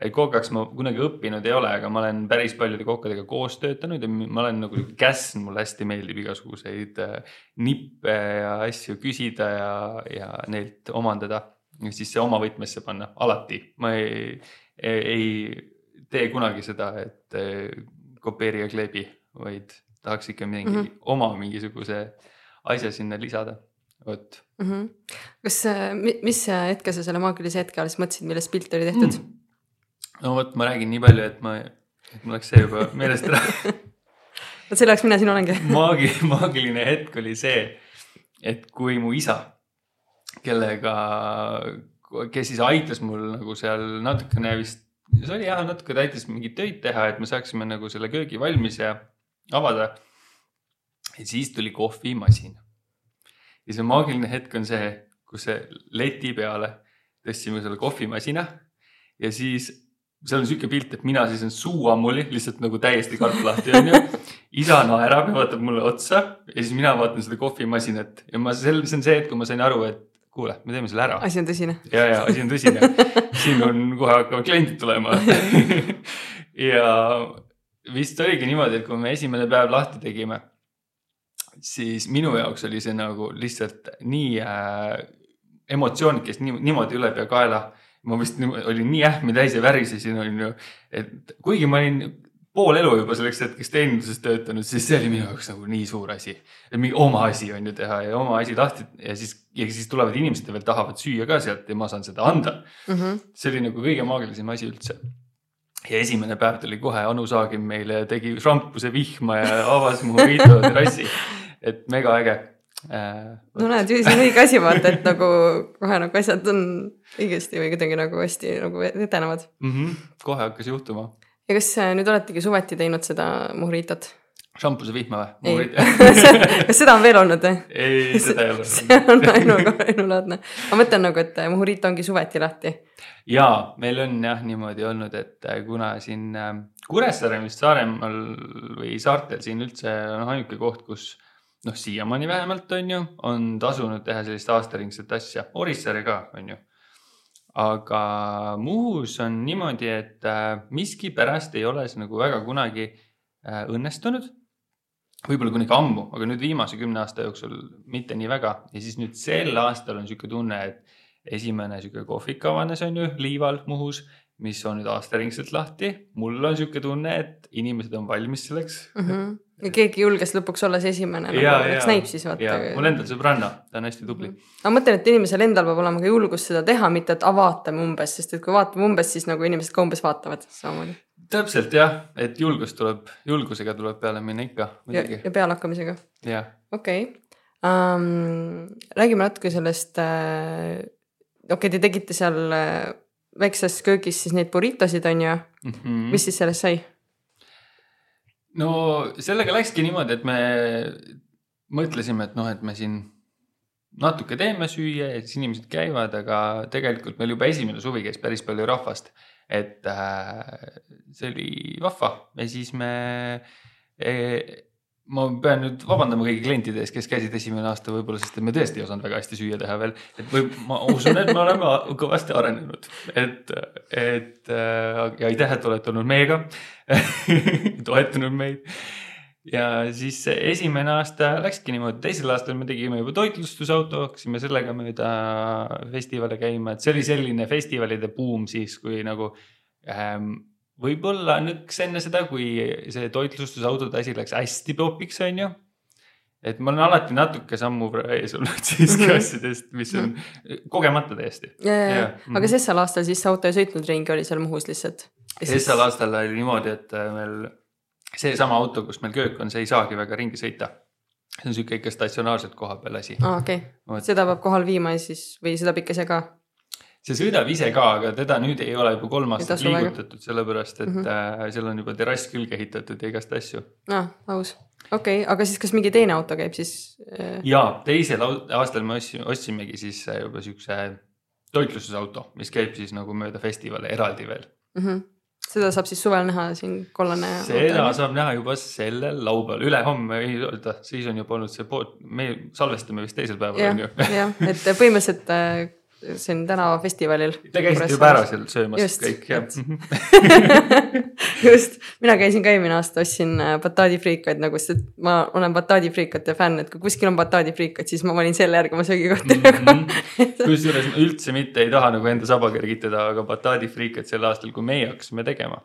Et kokaks ma kunagi õppinud ei ole, aga ma olen päris paljude kokkadega koos töötanud ja ma olen nagu käsn, mulle hästi meeldib igasuguseid äh, nippe ja asju küsida ja, ja neilt omandada. ja siis see oma võtmesse panna, alati, ma ei, ei, ei tee kunagi seda, et äh, kopeeri ja kleebi, vaid tahaks ikka mingi mm. -hmm. oma mingisuguse asja sinna lisada, vot mm. -hmm. kas, mis hetke sa selle maagilise hetke alles mõtlesid, millest pilt oli tehtud mm.? no vot, ma räägin nii palju, et ma, et mul läks see juba meelest ära. vot selle jaoks mina siin olengi. maagi, maagiline hetk oli see, et kui mu isa, kellega, kes siis aitas mul nagu seal natukene vist, see oli jah, natuke ta aitas mingeid töid teha, et me saaksime nagu selle köögi valmis ja avada. ja siis tuli kohvimasin. ja see maagiline hetk on see, kus see leti peale tõstsime selle kohvimasina ja siis seal on sihuke pilt, et mina siis on suu ammuli lihtsalt nagu täiesti karp lahti onju. isa naerab ja vaatab mulle otsa ja siis mina vaatan seda kohvimasinat ja ma, see on see hetk, kui ma sain aru, et kuule, me teeme selle ära. asi on tõsine. ja, ja asi on tõsine. siin on kohe hakkavad kliendid tulema. ja vist oligi niimoodi, et kui me esimene päev lahti tegime, siis minu jaoks oli see nagu lihtsalt nii äh, emotsioonikas, nii niimoodi ülepeakaela. ma vist olin nii ähmi täis ja värisesin, onju, et kuigi ma olin pool elu juba selleks hetkeks teeninduses töötanud, siis see oli minu jaoks nagu nii suur asi. mingi oma asi on ju teha ja oma asi lahti ja siis, ja siis tulevad inimesed ja veel tahavad süüa ka sealt ja ma saan seda anda Mm -hmm. see oli nagu kõige maagilisem asi üldse. ja esimene päev tuli kohe Anu Saagim meile tegi šampuse vihma ja avas mu Vito terrassi. et mega äge äh,. no näed, ju see on õige asi, vaata, et nagu kohe nagu asjad on õigesti või kuidagi nagu hästi nagu edenevad. mm. -hmm, kohe hakkas juhtuma. Ja kas äh, nüüd oletegi suveti teinud seda mojhitot? šampuse vihma või?, kas seda on veel olnud või? ei, seda ei ole. see on ainu, ainulaadne. ma mõtlen nagu, et mojhito ongi suveti lahti. ja meil on jah niimoodi olnud, et äh, kuna siin äh, Kuressaare vist Saaremaal või saartel siin üldse on ainuke koht, kus noh, siiamaani vähemalt on ju, on tasunud teha sellist aastaringset asja, Orissaare ka on ju. Aga Muhus on niimoodi, et äh, miskipärast ei ole see nagu väga kunagi äh, õnnestunud. võib-olla kunagi ammu, aga nüüd viimase kümne aasta jooksul mitte nii väga ja siis nüüd sel aastal on sihuke tunne, et esimene sihuke kohvik avanes on ju Liival Muhus, mis on nüüd aastaringselt lahti. mul on sihuke tunne, et inimesed on valmis selleks mm. Mhm. ja keegi julges lõpuks olla see esimene nagu eks näib siis vaata mul endal sõbranna, ta on hästi tubli. ma mõtlen, et inimesel endal peab olema ka julgus seda teha, mitte et "Ah, vaatame umbes, sest et kui vaatame umbes, siis nagu inimesed ka umbes vaatavad samamoodi. täpselt jah, et julgus tuleb, julgusega tuleb peale minna ikka ja, ja pealehakkamisega, okei okay. um,. räägime natuke sellest uh,, okei okay,, te tegite seal uh, väikses köögis siis neid burritosid on ju, Mhm. mis siis sellest sai? no sellega läkski niimoodi, et me mõtlesime, et noh, et me siin natuke teeme süüa ja siis inimesed käivad, aga tegelikult meil juba esimene suvi käis päris palju rahvast. et äh, see oli vahva ja siis me eh, ma pean nüüd vabandama kõigi klientide ees, kes käisid esimene aasta võib-olla, sest et me tõesti ei osanud väga hästi süüa teha veel. et võib, ma usun, et me oleme kõvasti arenenud, et, et äh, ja aitäh, et olete olnud meiega, toetanud meid. ja siis esimene aasta läkski niimoodi, teisel aastal me tegime juba toitlustusauto, hakkasime sellega mööda festivale käima, et see oli selline festivalide buum siis, kui nagu ähm, võib-olla nõks enne seda, kui see toitlustusautode asi läks hästi popiks, on ju. et ma olen alati natuke sammu ees olnud siiski Mhm. asjadest, mis on kogemata täiesti. aga sessal aastal siis auto ei sõitnud ringi, oli seal Muhus lihtsalt. sel aastal oli niimoodi, et äh, meil seesama auto, kus meil köök on, see ei saagi väga ringi sõita. see on sihuke ikka statsionaarselt koha peal asi. aa, okei Vot. okay., seda peab kohal viima ja siis või sõidab ikka ise ka. See sõidab ise ka, aga teda nüüd ei ole juba kolm aastat liigutatud, sellepärast et mm. -hmm. seal on juba terrass külge ehitatud ja igast asju. aa, aus. okei okay,, aga siis kas mingi teine auto käib siis äh,? ja teisel aastal me ostsime, ostsimegi siis äh, juba siukse toitlustusauto, mis käib siis nagu mööda festivale eraldi veel. Mm -hmm. seda saab siis suvel näha siin kollane. seda saab näha juba sellel laupäeval, ülehomme, ei oota, siis on juba olnud see pood, me salvestame vist teisel päeval on ju., jah, et põhimõtteliselt on tänavafestivalil. Te käisite juba ära seal söömas Just, kõik jah just, mina käisin ka eelmine aasta, ostsin äh, bataadifriikaid nagu, sest ma olen bataadifriikate fänn, et kui kuskil on bataadifriikad, siis ma valin selle järgi oma söögikohti nagu. Mhm. kusjuures ma üldse mitte ei taha nagu enda saba kergitada, aga bataadi friikat sel aastal, kui meie hakkasime tegema,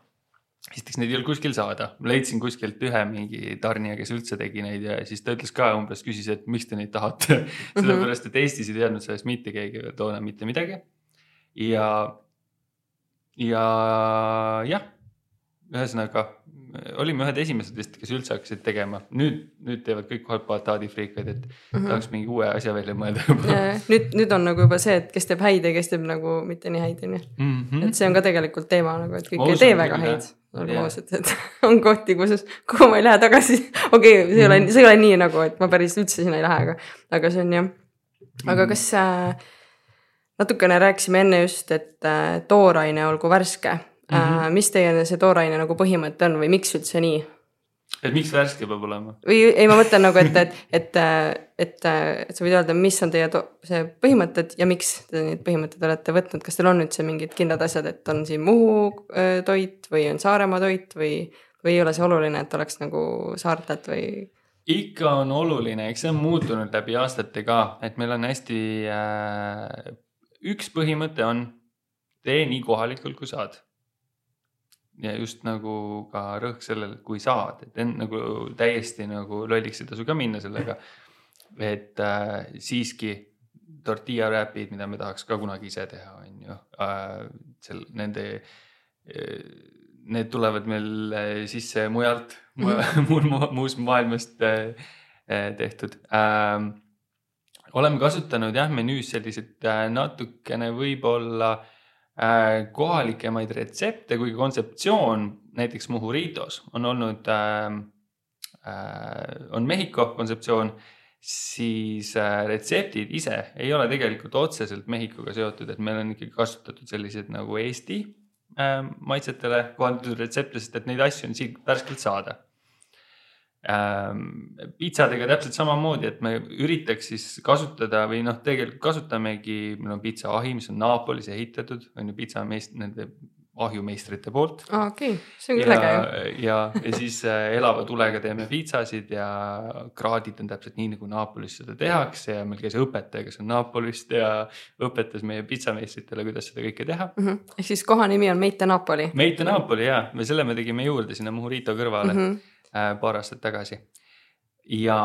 esiteks neid ei olnud kuskil saada, leidsin kuskilt ühe mingi tarnija, kes üldse tegi neid ja siis ta ütles ka umbes, küsis, et miks te neid tahate. sellepärast, et Eestis ei teadnud sellest mitte keegi veel toona mitte midagi. ja, ja jah, ühesõnaga olime ühed esimesed vist, kes üldse hakkasid tegema, nüüd, nüüd teevad kõik kohe bataadifriikad, et Mhm. tahaks mingi uue asja välja mõelda juba. nüüd, nüüd on nagu juba see, et kes teeb häid ja kes teeb nagu mitte nii häid, onju. et see on ka tegelikult teema nagu, et kõik Ma ei tee väga häid, ausad, et on kohti, kus, kuhu ma ei lähe tagasi. okei okay,, see ei ole, see ei ole nii nagu, et ma päris üldse sinna ei lähe, aga, aga see on jah. aga kas äh, natukene rääkisime enne just, et äh, tooraine olgu värske mm. -hmm. Äh, mis teie see tooraine nagu põhimõte on või miks üldse nii? Et miks värske peab olema? või ei, ma mõtlen nagu, et, et, et, et, et sa võid öelda, mis on teie see põhimõtted ja miks te neid põhimõtteid olete võtnud, kas teil on üldse mingid kindlad asjad, et on siin Muhu öö, toit või on Saaremaa toit või, või ei ole see oluline, et oleks nagu saartelt või? ikka on oluline, eks see on muutunud läbi aastate ka, et meil on hästi äh,, üks põhimõte on tee nii kohalikult, kui saad. Ja just nagu ka rõhk sellel, kui saad, et en- nagu täiesti nagu lolliks ei tasu ka minna sellega. et äh, siiski tortilla wrap'id, mida me tahaks ka kunagi ise teha, on ju äh,, seal nende äh, need tulevad meil äh, sisse mujalt mm, -hmm. muul, muust maailmast äh, äh, tehtud ähm,. oleme kasutanud jah, menüüs selliseid äh, natukene võib-olla äh, kohalikemaid retsepte, kuigi kontseptsioon näiteks Muhuritos on olnud äh,, äh, on Mehhiko kontseptsioon, siis äh, retseptid ise ei ole tegelikult otseselt Mehhikoga seotud, et meil on ikkagi kasutatud selliseid nagu Eesti äh, maitsetele kohandatud retsepte, sest et neid asju on siit värskelt saada ähm,. pitsadega täpselt samamoodi, et me üritaks siis kasutada või noh, tegelikult kasutamegi, meil on pitsaahi, mis on Naapolis ehitatud, on ju pitsameist-, nende ahjumeistrite poolt. aa, okei okay., see on küll ja äge ju., ja, ja siis äh, elava tulega teeme pitsasid ja kraadid on täpselt nii, nagu Naapolis seda tehakse ja meil käis õpetaja, kes on Naapolist ja õpetas meie pitsameistritele, kuidas seda kõike teha. Mhm. ehk siis koha nimi on Meite Napoli Meite Napoli ja, me selle me tegime juurde sinna Murito kõrvale mm mm. -hmm. Äh, paar aastat tagasi. ja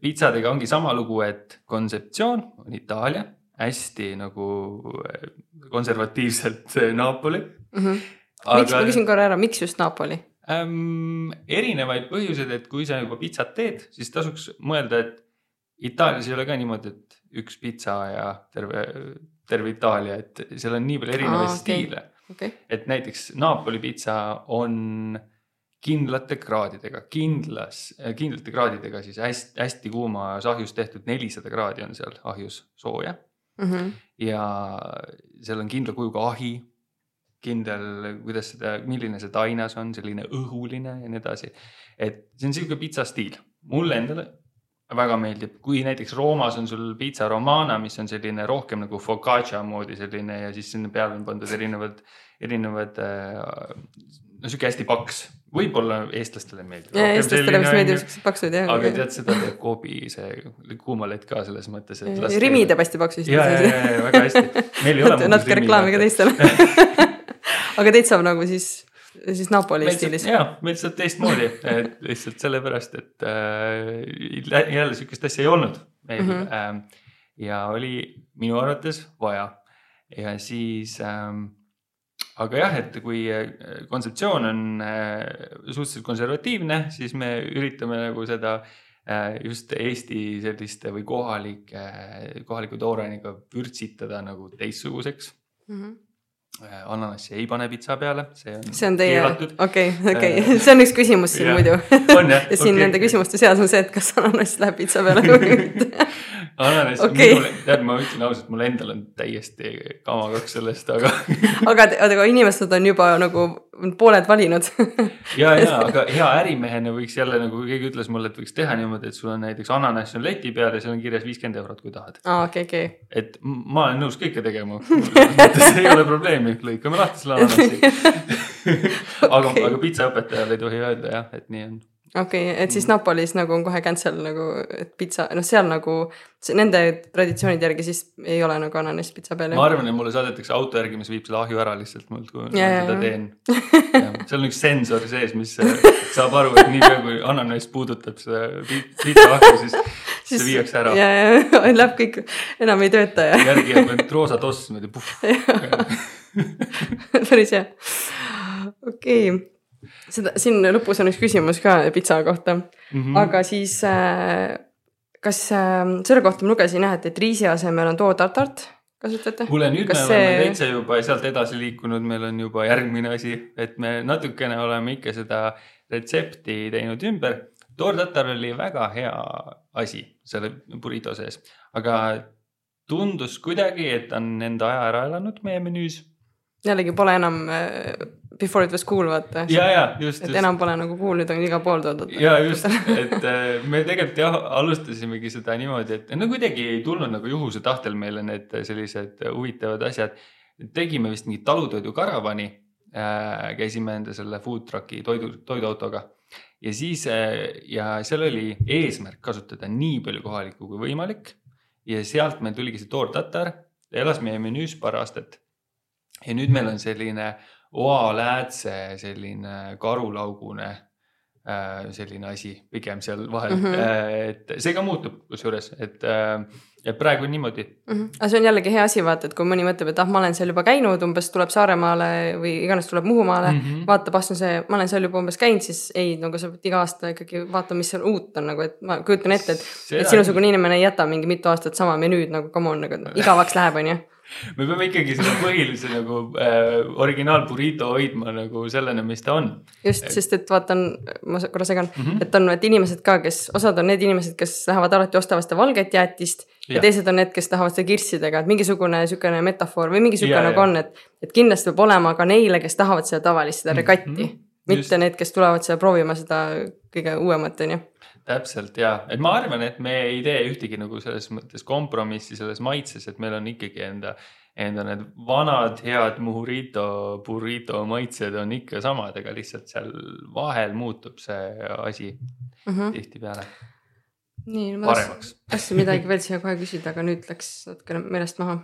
pitsadega ongi sama lugu, et kontseptsioon on Itaalia, hästi nagu äh, konservatiivselt äh, Napoli. -hmm. miks, ma küsin korra ära, miks just Napoli? ähm,. erinevaid põhjuseid, et kui sa juba pitsat teed, siis tasuks mõelda, et Itaalias ei ole ka niimoodi, et üks pitsa ja terve, terve Itaalia, et seal on nii palju erinevaid Aa, stiile okei, et näiteks Napoli pitsa on kindlate kraadidega, kindlas, kindlate kraadidega siis hästi, hästi kuumas ahjus tehtud, nelisada kraadi on seal ahjus sooja Mhm. ja seal on kindla kujuga ahi. kindel, kuidas seda, milline see tainas on, selline õhuline ja nii edasi. et see on sihuke pitsa stiil, mulle endale väga meeldib, kui näiteks Roomas on sul pitsa romana, mis on selline rohkem nagu focaccia moodi selline ja siis sinna peale on pandud erinevad, erinevad äh, no sihuke hästi paks, võib-olla eestlastele meeldib. eestlastele vist meeldivad siuksed paksud jah. aga tead, seda teeb Coopi see kuumalett ka selles mõttes, et. Rimi teeb hästi paksu ja, ja, ja, ja väga hästi. meil ei ole. natuke reklaami ka teistele. aga teid saab nagu siis, siis Napoli stiilis. ja, meil saab teistmoodi, et lihtsalt sellepärast, et äh, jälle sihukest asja ei olnud meil mm. -hmm. Äh, ja oli minu arvates vaja ja siis ähm, aga jah, et kui äh, kontseptsioon on äh, suhteliselt konservatiivne, siis me üritame nagu seda äh, just Eesti selliste või kohalike, kohaliku toorainiga vürtsitada nagu teistsuguseks. ananassi ei pane pitsa peale, see on. see on teie, okei, okei, see on üks küsimus siin Jah. muidu. ja siin nende. küsimuste seas on see, et kas ananass läheb pitsa peale või mitte. Okei. okay., tead, ma ütlen ausalt, mul endal on täiesti kamakaks sellest, aga aga, aga inimesed on juba nagu pooled valinud. ja, ja aga hea ärimehena võiks jälle nagu keegi ütles mulle, et võiks teha niimoodi, et sul on näiteks ananass on leti peal ja seal on kirjas viiskümmend eurot, kui tahad. aa, okei, okei. et ma olen nõus kõike tegema, mõttes ei ole probleemi, lõikame lahti selle ananassi. aga okay., aga pitsaõpetajale ei tohi öelda jah, et nii on okei okay,, et siis Napolis nagu on kohe cancel nagu, et pitsa, noh, seal nagu nende traditsioonide järgi siis ei ole nagu ananassi pitsa peal. ma arvan, et mulle saadetakse auto järgi, mis viib selle ahju ära lihtsalt mult, kui ma Ja, ja, seda teen. seal on üks sensor sees, mis äh, saab aru, et niipea kui ananass puudutab seda pi- pitsaahju, siis, siis see viiakse ära. ja, ja läheb kõik, enam ei tööta ja järgi jääb ainult roosa toss niimoodi puhh. päris hea. okei okay., seda siin lõpus on üks küsimus ka pitsa kohta mm. -hmm. aga siis äh, kas äh, selle kohta ma lugesin jah, et, et riisi asemel on too-tartart kasutate? kuule, nüüd Kas me see... oleme täitsa juba sealt edasi liikunud, meil on juba järgmine asi, et me natukene oleme ikka seda retsepti teinud ümber. toortatar oli väga hea asi selle burrito sees, aga tundus kuidagi, et ta on enda aja ära elanud meie menüüs. Jällegi pole enam äh, before it was cool vaata. ja, ja just, et just. enam pole nagu cool, nüüd on igal pool toodud. ja just, et äh, me tegelikult jah, alustasimegi seda niimoodi, et no kuidagi ei tulnud nagu juhuse tahtel meile need sellised huvitavad asjad. tegime vist mingi talutoidu karavani äh,, käisime enda selle food truck'i toidu, toiduautoga ja siis äh, ja seal oli eesmärk kasutada nii palju kohalikku kui võimalik ja sealt meil tuligi see toortatar, elas meie menüüs paar aastat. Ja nüüd meil on selline oaläätse selline karulaugune äh, selline asi pigem seal vahel mm. -hmm. et see ka muutub kusjuures, et, et praegu on niimoodi. Mhm. aga see on jällegi hea asi, vaata, et kui mõni mõtleb, et ah, ma olen seal juba käinud, umbes tuleb Saaremaale või iganes tuleb Muhumaale mm. -hmm. vaatab, ah, see on see, ma olen seal juba umbes käinud, siis ei, nagu sa pead iga aasta ikkagi vaatama, mis seal uut on nagu, et ma kujutan ette, et, et sinusugune inimene ei jäta mingi mitu aastat sama menüüd nagu come on nagu igavaks läheb, onju. Me peame ikkagi selle põhilise nagu äh, originaal burrito hoidma nagu sellena, mis ta on. just, sest et vaatan, ma korra segan mm, Mhm. -hmm. et on need inimesed ka, kes, osad on need inimesed, kes lähevad alati ostavad seda valget jäätist ja, teised on need, kes tahavad seda kirssidega, et mingisugune niisugune metafoor või mingi niisugune nagu on, et, et kindlasti peab olema ka neile, kes tahavad seda tavalist, seda regatti mm. Mhm. -hmm. mitte Just. need, kes tulevad seda proovima seda kõige uuemat, onju. Täpselt ja, et ma arvan, et me ei tee ühtegi nagu selles mõttes kompromissi selles maitses, et meil on ikkagi enda, enda need vanad head mujurito, burrito maitsed on ikka samad, aga lihtsalt seal vahel muutub see asi Mm -hmm. tihtipeale nii, ma tahtsin tahtsin midagi veel siia kohe küsida, aga nüüd läks natukene meelest maha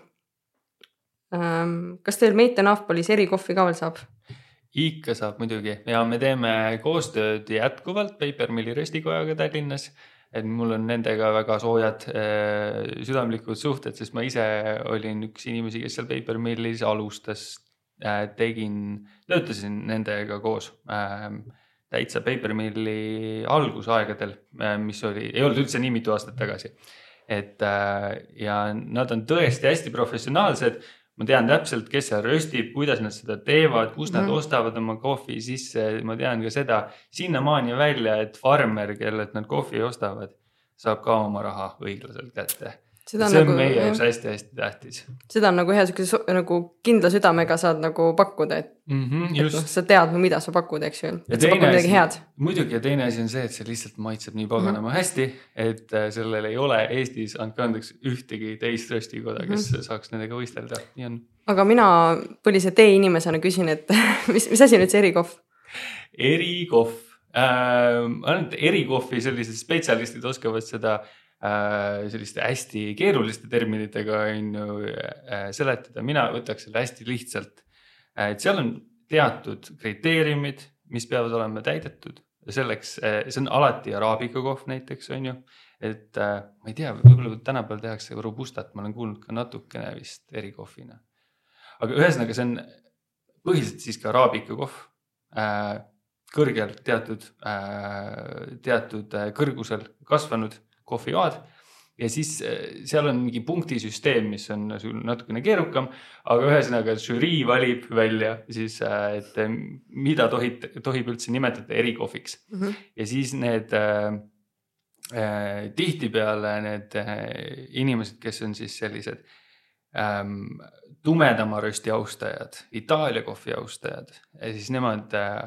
kas teil Meite Nafpolis erikohvi ka veel saab? Ikka saab muidugi ja me teeme koostööd jätkuvalt Paper Milli röstikojaga Tallinnas et mul on nendega väga soojad äh, südamlikud suhted, sest ma ise olin üks inimesi, kes seal Paper Millis alustas äh,. tegin, töötasin nendega koos äh, täitsa Paper Milli algusaegadel äh,, mis oli, ei olnud üldse nii mitu aastat tagasi. et ja nad on tõesti hästi professionaalsed ma tean täpselt, kes seal röstib, kuidas nad seda teevad, kust nad Mhm. ostavad oma kohvi sisse, ma tean ka seda sinnamaani välja, et farmer, kellelt nad kohvi ostavad, saab ka oma raha õiglaselt kätte. Seda see on nagu, meie jaoks hästi-hästi tähtis seda on nagu hea siukese nagu kindla südamega saad nagu pakkuda, et mm. -hmm, et noh, just, sa tead, mida sa pakud, eks ju, et sa pakud midagi head. muidugi ja teine asi on see, et see lihtsalt maitseb nii paganama mm -hmm. hästi, et äh, sellel ei ole Eestis, andke andeks, ühtegi teist röstikoda, kes mm -hmm. saaks nendega võistelda, nii on. aga mina põlise teeinimesena küsin, et mis, mis asi on üldse erikohv? erikohv äh,, ainult erikohvi sellised spetsialistid oskavad seda äh, selliste hästi keeruliste terminitega on ju äh, seletada, mina võtaks selle hästi lihtsalt. Äh,. et seal on teatud kriteeriumid, mis peavad olema täidetud. Selleks äh,, see on alati araabika kohv näiteks on ju, et äh, ma ei tea, võib-olla tänapäeval tehakse robustat, ma olen kuulnud ka natukene vist erikohvina. aga ühesõnaga, see on põhiliselt siiski araabika kohv äh, kõrgel teatud äh,, teatud äh, kõrgusel kasvanud kohvijoad ja siis äh, seal on mingi punktisüsteem, mis on sul natukene keerukam, aga ühesõnaga žürii valib välja siis, et äh, mida tohib, tohib üldse nimetada erikohviks. Ja siis need äh, äh, tihtipeale need äh, inimesed, kes on siis sellised ähm, tumedama rösti austajad, Itaalia kohvi austajad ja siis nemad äh,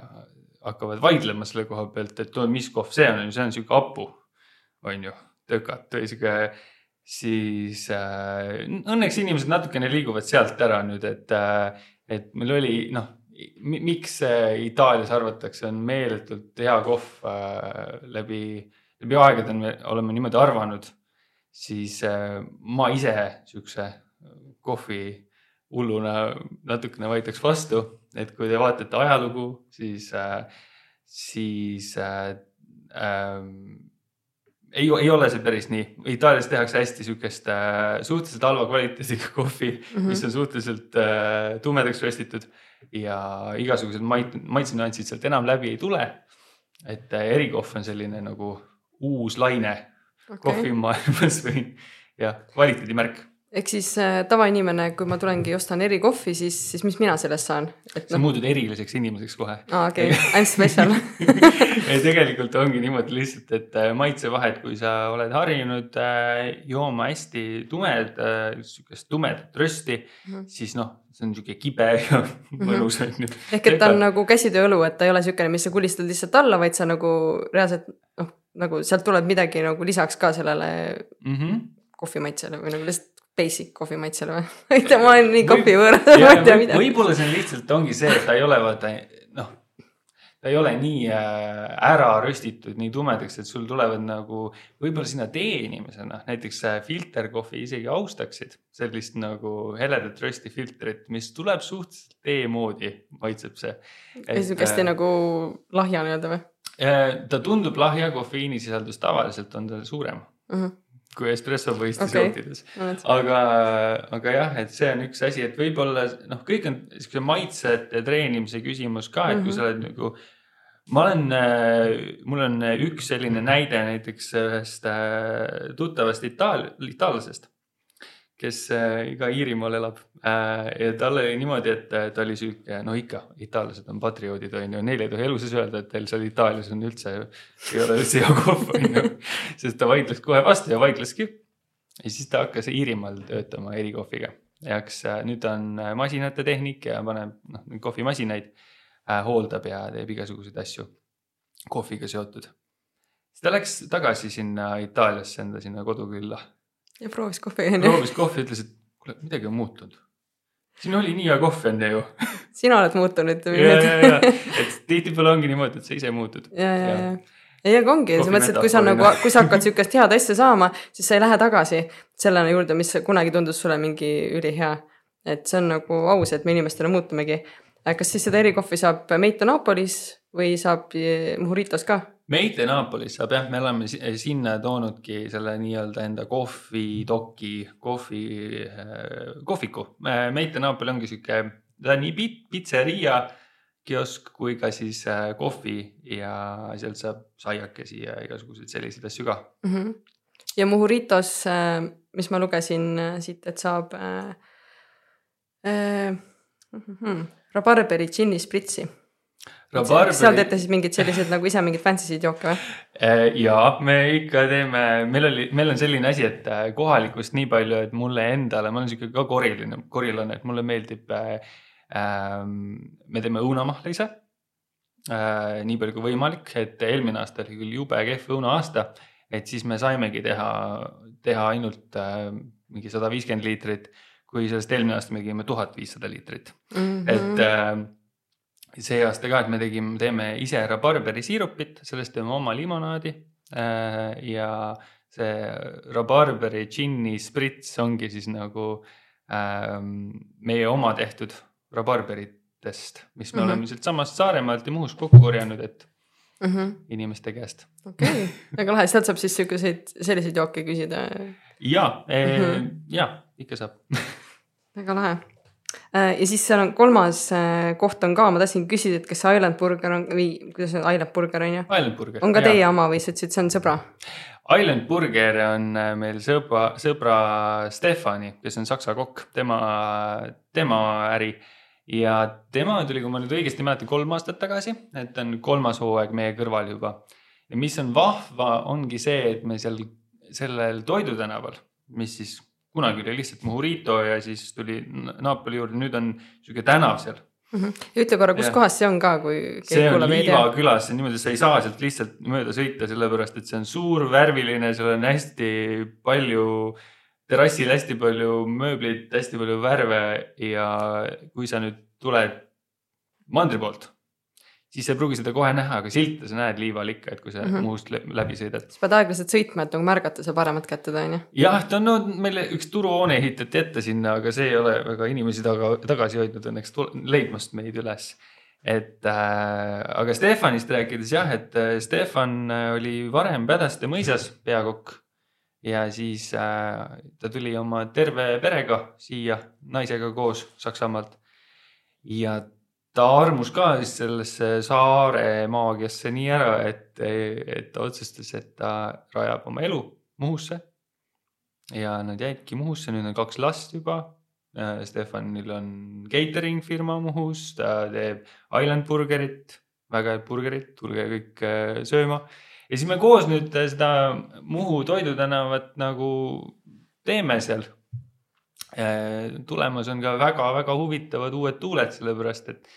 hakkavad vaidlema selle koha pealt, et mis kohv see on, see on sihuke hapu, on ju, tökat või sihuke siis äh, õnneks inimesed natukene liiguvad sealt ära nüüd, et äh, et meil oli noh, miks Itaalias arvatakse, on meeletult hea kohv äh, läbi, läbi aegade me oleme niimoodi arvanud, siis äh, ma ise siukse kohvi hulluna natukene vaidleks vastu, et kui te vaatate ajalugu, siis äh,, siis äh, äh, ei, ei ole see päris nii. Itaalias tehakse hästi siukest äh, suhteliselt halva kvaliteediga kohvi mm, -hmm. mis on suhteliselt äh, tumedaks röstitud ja igasugused mait-, maitsenüansid sealt enam läbi ei tule. et äh, erikohv on selline nagu uus laine okay. kohvimaailmas või jah, kvaliteedimärk. Ehk siis äh, tavainimene, kui ma tulengi ostan erikohvi, siis, siis mis mina sellest saan? et sa noh, muutud eriliseks inimeseks kohe. aa okei, I m special. tegelikult ongi niimoodi lihtsalt, et äh, maitsevahed, kui sa oled harjunud äh, jooma hästi tumed, sihukest tumedat rösti mm, Mhm. -hmm. siis noh, see on sihuke kibe ja mõnus on ju. ehk et ta on nagu käsitööõlu, et ta ei ole niisugune, mis sa kulistad lihtsalt alla, vaid sa nagu reaalselt noh, nagu sealt tuleb midagi nagu lisaks ka sellele mm. -hmm. kohvi maitsele või nagu lihtsalt basic kohvi maitsele või? tea, ma olen nii kohvi võõras, ma ei tea mida. võib-olla see on lihtsalt ongi see, et ta ei ole vaata noh, ta ei ole nii äh, ära röstitud nii tumedaks, et sul tulevad nagu võib-olla sina teeinimesena näiteks äh, filterkohvi isegi austaksid sellist nagu heledat röstifiltrit, mis tuleb suhteliselt tee moodi, maitseb see. hästi nagu lahja nii-öelda või äh, ta tundub lahja, kofeiinisisaldus tavaliselt on tal suurem mm? -hmm. Kui espresso põhistes Okei. jooktides aga, aga jah, et see on üks asi, et võib-olla noh, kõik on siukse maitsete treenimise küsimus ka, et kui Mhm. sa oled nagu. ma olen, mul on üks selline näide näiteks ühest äh, tuttavast itaal-, itaallasest, kes äh, ka Iirimaal elab. Äh, ja tal oli niimoodi, et äh, ta oli sihuke, no ikka, itaallased on patrioodid on ju, neil ei tohi elu sees öelda, et teil seal Itaalias on üldse, ei ole üldse hea kohv on ju, sest ta vaidles kohe vastu ja vaidleski. Ja siis ta hakkas Iirimaal töötama erikohviga. Ja hakkas, nüüd ta on masinate tehnik ja paneb noh, kohvimasinaid äh,, hooldab ja teeb igasuguseid asju kohviga seotud. siis ta läks tagasi sinna Itaaliasse enda sinna kodukülla, ja proovis kohvi onju. proovis kohvi, ütles, et kuule, midagi on muutunud. siin oli nii hea kohv enne ju. sina oled muutunud. ja, ja, ja, et tihtipeale ongi niimoodi, et sa ise muutud. ja, ja, ja ei, aga ongi, selles mõttes, et kui sa nagu kui sa hakkad sihukest head asja saama, siis sa ei lähe tagasi selle juurde, mis kunagi tundus sulle mingi ülihea. et see on nagu aus, et me inimestena muutumegi. Kas siis seda erikohvi saab Meito Napolis või saab eh, Muritos ka? Meite Naapolis saab jah, me oleme si- sinna toonudki selle nii-öelda enda kohvidoki, kohvi, kohviku. Meite Naapoli ongi sihuke, ta on nii pit- pitseria kiosk kui ka siis äh, kohvi ja sealt saab saiakesi ja igasuguseid selliseid asju ka. Mhm. ja Muritos, mis ma lugesin äh, siit, et saab äh, äh, mhm, rabarberi džinni spritsi. seal teete siis mingeid selliseid nagu ise mingeid fancy'sid jooke või? Äh, ja me ikka teeme, meil oli, meil on selline asi, et äh, kohalikust nii palju, et mulle endale, ma olen sihuke ka koriline, korilane, et mulle meeldib äh,. Ähm, me teeme õunamahla ise äh,. nii palju kui võimalik, et eelmine aasta oli küll jube kehv õunaaasta, et siis me saimegi teha, teha ainult äh, mingi sada viiskümmend liitrit, kui sellest eelmine aasta me tegime tuhat viissada liitrit Mhm. et äh, see aasta ka, et me tegime, teeme ise rabarberi siirupit, sellest teeme oma limonaadi äh, ja see rabarberi džinni sprits ongi siis nagu äh, meie oma tehtud rabarberitest, mis me mm. -hmm. oleme sealtsamast Saaremaalt ja Muhust kokku korjanud, et inimeste käest. okei, väga lahe, sealt saab siis sihukeseid, selliseid jooke küsida. ja mm. -hmm. ja ikka saab. väga lahe. ja siis seal on kolmas äh, koht on ka, ma tahtsin küsida, et kas Island Burger on või kuidas on, Island Burger on ju? On ka teie oma või sa ütlesid, see on sõbra? Island Burger on äh, meil sõbra, sõbra Stefani, kes on saksa kokk, tema, tema äri. ja tema tuli, kui ma nüüd õigesti mäletan, kolm aastat tagasi, et on kolmas hooaeg meie kõrval juba. ja mis on vahva, ongi see, et me seal sellel Toidu tänaval, mis siis kunagi oli lihtsalt Murito ja siis tuli Napoli juurde, nüüd on sihuke tänav seal ja ütle korra, kus Jah. kohas see on ka, kui see on Liiva. külas, see on niimoodi, sa ei saa sealt lihtsalt mööda sõita, sellepärast et see on suur, värviline, seal on hästi palju, terrassil hästi palju mööblit, hästi palju värve ja kui sa nüüd tuled mandri poolt, siis sa ei pruugi seda kohe näha, aga silte sa näed liival ikka, et kui sa mm. -hmm. Muhust lä- läbi sõidad. sa pead aeglaselt sõitma, et nagu märgata seda paremat kätte, on ju. jah, ta on no, meile üks turuhoone ehitati ette sinna, aga see ei ole väga inimesi taga, tagasi hoidnud õnneks leidmast meid üles. et äh, aga Stefanist rääkides jah, et äh, Stefan äh, oli varem Pädaste mõisas peakokk ja siis äh, ta tuli oma terve perega siia naisega koos Saksamaalt ja ta armus ka siis sellesse saare maagiasse nii ära, et, et ta otsustas, et ta rajab oma elu Muhusse. ja nad jäidki Muhusse, nüüd on kaks last juba. Stefanil on catering firma Muhus, ta teeb Island Burgerit, väga head burgerit, tulge kõik äh, sööma. ja siis me koos nüüd äh, seda Muhu toidutänavat nagu teeme seal. tulemas on ka väga-väga huvitavad uued tuuled, sellepärast et,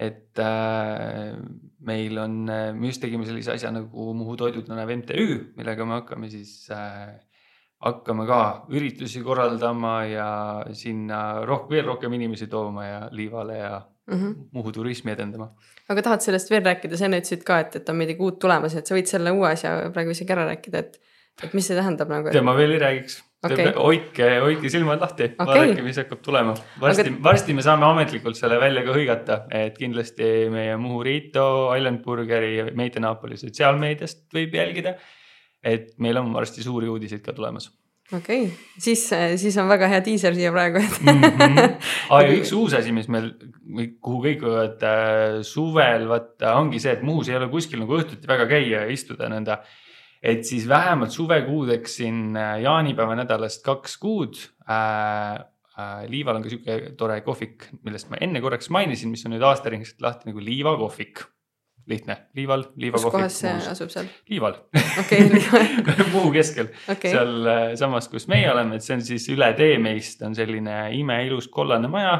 et äh, meil on, me just tegime sellise asja nagu Muhu Toidutänav MTÜ, millega me hakkame siis äh, hakkame ka üritusi korraldama ja sinna rohkem, veel rohkem inimesi tooma ja liivale ja Mm -hmm. Muhu turismi edendama. aga tahad sellest veel rääkida, sa enne ütlesid ka, et, et on midagi uut tulemas, et sa võid selle uue asja praegu isegi ära rääkida, et, et mis see tähendab nagu. tead, ma veel ei räägiks. okay.. hoidke, hoidke silmad lahti okay., vaadake, mis hakkab tulema. varsti Aga- varsti me saame ametlikult selle välja ka hõigata, et kindlasti meie Muhu Rito, Island Burgeri ja Meite Napoli sotsiaalmeediast võib jälgida. et meil on varsti suuri uudiseid ka tulemas okei okay., siis, siis on väga hea diiser siia praegu, mm. -hmm. Ah, ja üks uus asi, mis meil, kuhu kõik võivad äh, suvel vaata, ongi see, et Muhus ei ole kuskil nagu õhtuti väga käia ja istuda nõnda. Et siis vähemalt suvekuudeks siin äh, jaanipäeva nädalast kaks kuud äh,. Äh, liival on ka sihuke tore kohvik, millest ma enne korraks mainisin, mis on nüüd aastaringselt lahti nagu liivakohvik. lihtne, liival, kus liivakohvik. kohas see asub seal? liival okei, Muhu keskel okei, seal äh, samas, kus meie oleme, et see on siis üle tee meist on selline imeilus kollane maja.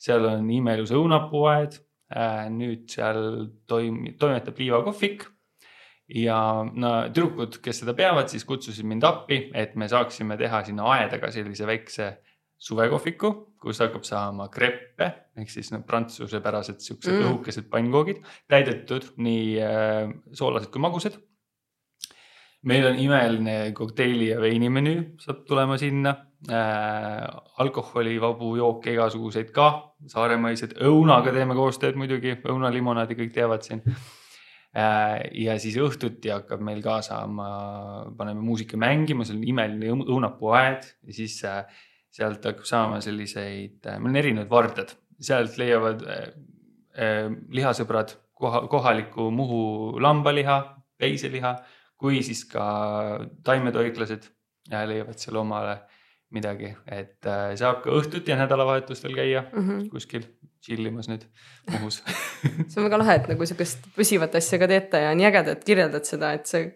seal on imeilus õunapuuaed. nüüd seal toim-, toimetab liivakohvik. Ja no tüdrukud, kes seda peavad, siis kutsusid mind appi, et me saaksime teha sinna aeda ka sellise väikse suvekohviku, kus hakkab saama kreppe ehk siis need prantsusepärased siuksed Mm. õhukesed pannkoogid, täidetud nii äh, soolased kui magusad meil on imeline kokteili ja veini menüü saab tulema sinna äh,. alkoholivabu jooke igasuguseid ka, saaremaised, õunaga teeme koostööd muidugi, õunalimonaadi kõik teavad siin. Ja siis õhtuti hakkab meil ka saama, paneme muusika mängima, seal on imeline õu- õunapuuaed ja siis äh, sealt hakkab saama selliseid, meil on erinevad vardad, sealt leiavad äh, äh, lihasõbrad koha, kohalikku Muhu lambaliha, veiseliha kui siis ka taimetoitlased ja leiavad seal omale midagi, et äh, saab ka õhtuti ja nädalavahetustel käia mm. -hmm. kuskil chill imas nüüd Muhus. see on väga lahe, et nagu sihukest püsivat asja ka teete ja nii äge, et kirjeldad seda, et see,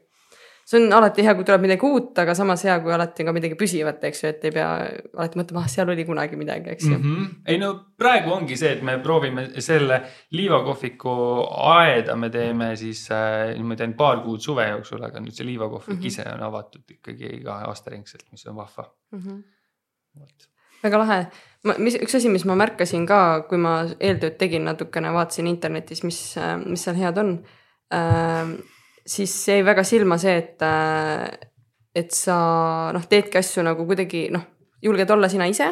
see on alati hea, kui tuleb midagi uut, aga samas hea, kui alati ka midagi püsivat, eks ju, et ei pea alati mõtlema, ah seal oli kunagi midagi, eks ju mm. -hmm. ei no praegu ongi see, et me proovime selle liivakohviku aeda me teeme siis äh, niimoodi ainult paar kuud suve jooksul, aga nüüd see liivakohvik mm. -hmm. ise on avatud ikkagi iga aastaringselt, mis on vahva. Mm -hmm. väga lahe, ma, mis üks asi, mis ma märkasin ka, kui ma eeltööd tegin natukene, vaatasin internetis, mis, mis seal head on äh,. siis jäi väga silma see, et äh,, et sa noh, teedki asju nagu kuidagi noh, julged olla sina ise,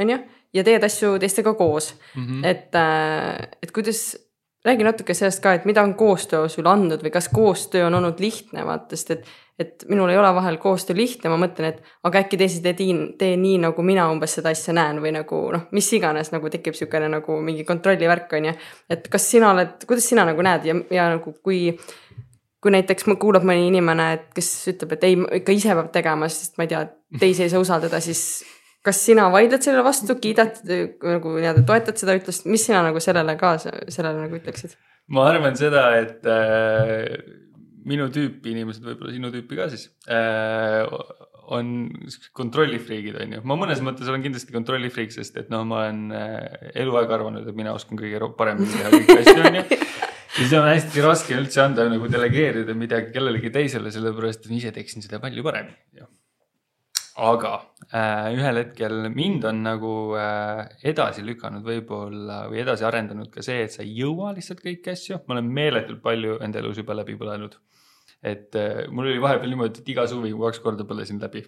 on ju, ja teed asju teistega koos Mm -hmm. et, et kuidas, räägi natuke sellest ka, et mida on koostöö sulle andnud või kas koostöö on olnud lihtne, vaata, sest et, et minul ei ole vahel koostöö lihtne, ma mõtlen, et aga äkki teised ei tee, tee nii, nagu mina umbes seda asja näen või nagu noh, mis iganes nagu tekib niisugune nagu mingi kontrollivärk on ju. et kas sina oled, kuidas sina nagu näed ja, ja nagu kui, kui näiteks kuulab mõni inimene, et kes ütleb, et ei, ikka ise peab tegema, sest ma ei tea, teisi ei saa usaldada, siis kas sina vaidled sellele vastu, kiidad nagu nii-öelda toetad seda ütlust, mis sina nagu sellele ka, sellele nagu ütleksid? ma arvan seda, et äh, minu tüüpi inimesed, võib-olla sinu tüüpi ka siis äh,, on siuksed kontrollifriigid, on ju. ma mõnes mõttes olen kindlasti kontrollifriik, sest et noh, ma olen äh, eluaeg arvanud, et mina oskan kõige paremini teha kõiki asju, on ju. siis on hästi raske üldse anda nagu delegeerida midagi kellelegi teisele, sellepärast et ma ise teeksin seda palju paremini. aga äh, ühel hetkel mind on nagu äh, edasi lükanud võib-olla või edasi arendanud ka see, et sa ei jõua lihtsalt kõiki asju. ma olen meeletult palju enda elus juba läbi põlenud. Et äh, mul oli vahepeal niimoodi, et iga suvi kaks korda põlesin läbi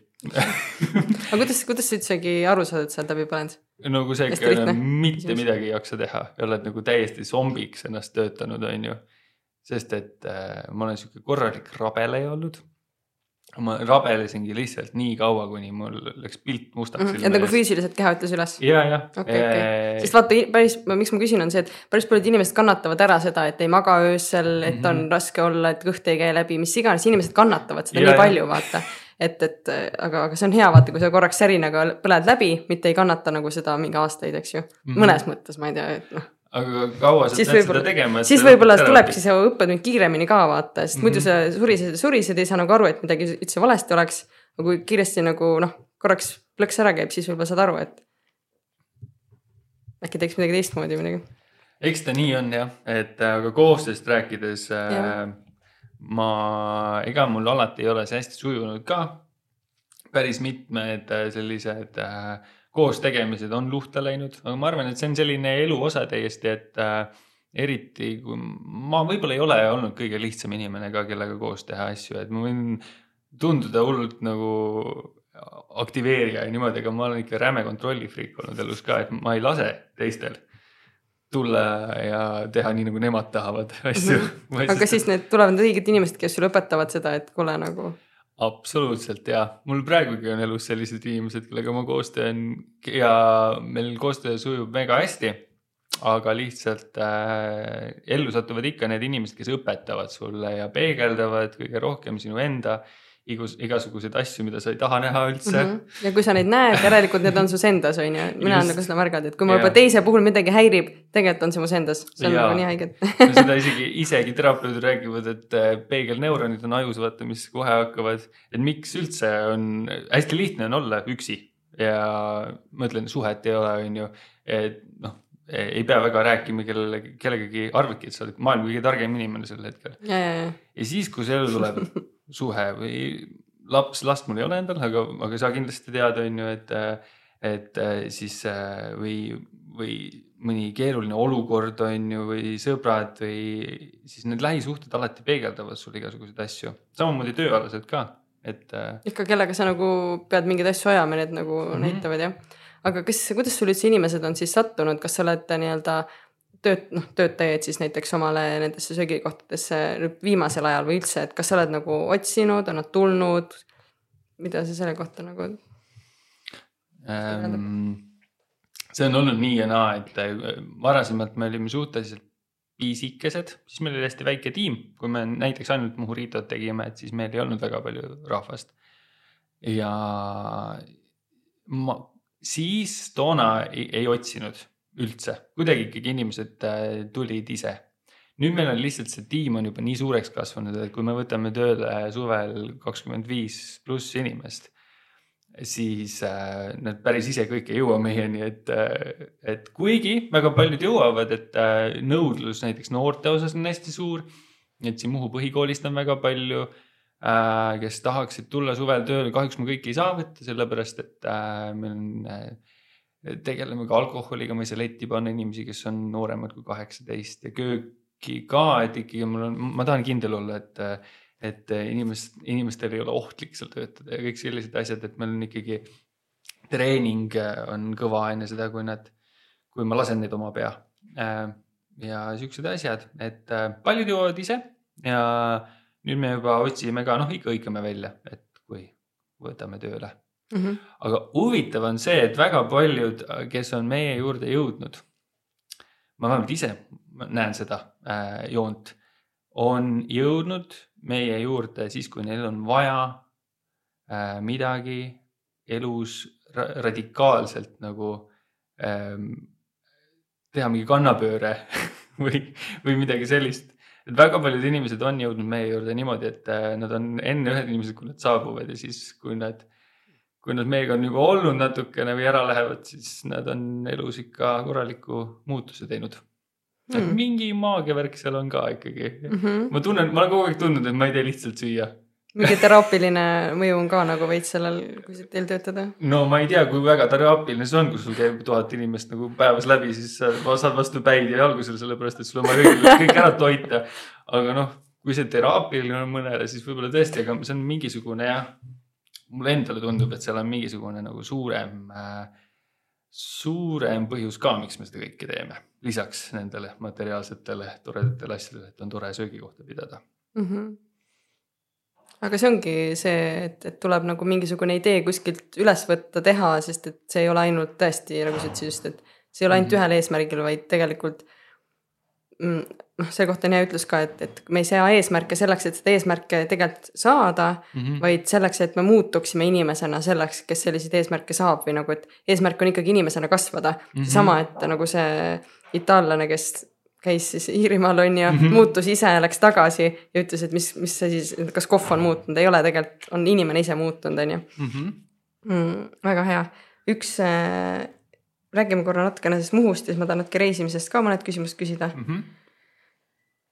aga kuidas, kuidas sa üldsegi aru saad, et sa oled läbi põlenud? no kui sa ikka lihtne mitte küsimus. midagi ei jaksa teha ja oled nagu täiesti zombiks ennast töötanud, on ju. sest et äh, ma olen sihuke korralik rabeleja olnud. Ma rabelesingi lihtsalt nii kaua, kuni mul läks pilt mustaks et nagu füüsiliselt keha ütles üles? ja, jah okei, okei, sest vaata päris, miks ma küsin, on see, et päris paljud inimesed kannatavad ära seda, et ei maga öösel, et Mhm. on raske olla, et kõht ei käi läbi, mis iganes, inimesed kannatavad seda Ja, nii palju, vaata. et, et aga, aga see on hea, vaata, kui sa korraks särinaga põled läbi, mitte ei kannata nagu seda mingi aastaid, eks ju. Mhm. mõnes mõttes, ma ei tea, et noh, aga kaua sa pead seda tegema?, siis võib-olla tulebki see õppetund kiiremini ka vaata, sest muidu Mhm. sa surised ja surised, ei saa nagu aru, et midagi üldse valesti oleks. aga kui kiiresti nagu noh, korraks plõks ära käib, siis võib-olla saad aru, et äkki teeks midagi teistmoodi või midagi. eks ta nii on jah, et äh, aga koostööst rääkides äh, Jah. ma, ega mul alati ei ole see hästi sujunud ka. päris mitmed äh, sellised äh, koos tegemised on luhta läinud, aga ma arvan, et see on selline elu osa täiesti, et äh, eriti kui ma võib-olla ei ole olnud kõige lihtsam inimene ka, kellega koos teha asju, et ma võin tunduda hullult nagu aktiveerija ja niimoodi, aga ma olen ikka räme kontrollifriik olnud elus ka, et ma ei lase teistel tulla ja teha nii, nagu nemad tahavad asju. aga siis need tulevad need õiged inimesed, kes sulle õpetavad seda, et kuule nagu. Absoluutselt ja mul praegugi on elus sellised inimesed, kellega ma koos teen ja meil koostöö sujub väga hästi. aga lihtsalt äh, ellu satuvad ikka need inimesed, kes õpetavad sulle ja peegeldavad kõige rohkem sinu enda igus, igasuguseid asju, mida sa ei taha näha üldse mm. -hmm. ja kui sa neid näed, järelikult need on sus endas, on ju. mina olen nagu seda märganud, et kui ma juba teise puhul midagi häirib, tegelikult on see mus endas, see on Jaa. nagu nii haige. No seda isegi, isegi terapeudid räägivad, et äh, peegelneuronid on ajus, vaata, mis kohe hakkavad, et miks üldse on, hästi lihtne on olla üksi ja ma ütlen, suhet ei ole, on ju, et noh, ei pea väga rääkima kellelegi, kellegagi arvadki, et sa oled maailma kõige targem inimene sel hetkel. ja, ja, ja, ja siis, kui see ellu tuleb suhe või laps, last mul ei ole endal, aga, aga sa kindlasti tead, on ju, et, et siis äh, või, või mõni keeruline olukord on ju, või sõbrad või siis need lähisuhted alati peegeldavad sulle igasuguseid asju, samamoodi tööalased ka, et äh, ikka kellega sa nagu pead mingeid asju ajama, need nagu mm. -hmm. näitavad jah. aga kas, kuidas sul üldse inimesed on siis sattunud, kas sa oled nii-öelda tööd, noh, töötajaid siis näiteks omale nendesse söögikohtadesse viimasel ajal või üldse, et kas sa oled nagu otsinud, on nad tulnud? mida sa selle kohta nagu, ähm, see on olnud nii ja naa, et äh, varasemalt me olime suhteliselt pisikesed, siis meil oli hästi väike tiim, kui me näiteks ainult Muhuritot tegime, et siis meil ei olnud väga palju rahvast. ja ma siis toona ei, ei otsinud üldse, kuidagi ikkagi inimesed äh, tulid ise. nüüd meil on lihtsalt see tiim on juba nii suureks kasvanud, et kui me võtame tööle suvel kakskümmend viis pluss inimest, siis äh, nad päris ise kõik ei jõua meieni, et äh,, et kuigi väga paljud jõuavad, et äh, nõudlus näiteks noorte osas on hästi suur. et siin Muhu põhikoolist on väga palju äh,, kes tahaksid tulla suvel tööle, kahjuks me kõiki ei saa võtta, sellepärast et äh, meil on äh, tegeleme ka alkoholiga, ma ei saa letti panna inimesi, kes on nooremad kui kaheksateist ja kööki ka, et ikkagi mul on, ma tahan kindel olla, et, et inimest, inimestel ei ole ohtlik seal töötada ja kõik sellised asjad, et meil on ikkagi treening on kõva enne seda, kui nad, kui ma lasen neid oma pea. ja siuksed asjad, et paljud jõuavad ise ja nüüd me juba otsime ka, noh ikka hõikame välja, et kui võtame tööle mm. -hmm. aga huvitav on see, et väga paljud, kes on meie juurde jõudnud, ma vähemalt ise näen seda äh, joont, on jõudnud meie juurde siis, kui neil on vaja äh, midagi elus ra radikaalselt nagu ähm, teha mingi kannapööre või, või midagi sellist. et väga paljud inimesed on jõudnud meie juurde niimoodi, et äh, nad on enne ühed inimesed, kui nad saabuvad ja siis, kui nad kui nad meiega on juba olnud natukene või ära lähevad, siis nad on elus ikka korraliku muutuse teinud mm.. et mingi maagiavärk seal on ka ikkagi mm. Mm -hmm. ma tunnen, ma olen kogu aeg tundnud, et ma ei tee lihtsalt süüa, mingi teraapiline mõju on ka nagu veits sellel, kui teil töötada. no ma ei tea, kui väga teraapiline see on, kui sul käib tuhat inimest nagu päevas läbi, siis sa saad vastu päid ja jalgu selle sellepärast, et sul on vaja kõik, kõik ära toita. aga noh, kui see teraapiline on mõnele, siis võib-olla tõesti, aga see on mingisugune jah, mulle endale tundub, et seal on mingisugune nagu suurem äh,, suurem põhjus ka, miks me seda kõike teeme. lisaks nendele materiaalsetele toredatele asjadele, et on tore söögikohta pidada. mm. -hmm. aga see ongi see, et, et tuleb nagu mingisugune idee kuskilt üles võtta, teha, sest et see ei ole ainult tõesti, nagu sa ütlesid just, et see ei ole ainult Mhm. ühel eesmärgil, vaid tegelikult mm, noh, selle kohta on hea ütlus ka, et, et me ei sea eesmärke selleks, et seda eesmärke tegelikult saada mm, -hmm. vaid selleks, et me muutuksime inimesena selleks, kes selliseid eesmärke saab või nagu, et eesmärk on ikkagi inimesena kasvada mm. -hmm. sama, et nagu see itaallane, kes käis siis Iirimaal on ju mm. -hmm. muutus ise, läks tagasi ja ütles, et mis, mis see siis, kas kohv on muutunud, ei ole tegelikult, on inimene ise muutunud, on ju mm,. väga hea, üks äh,, räägime korra natukene sellest Muhust ja siis ma tahan natuke reisimisest ka mõned küsimused küsida Mhm. äh,.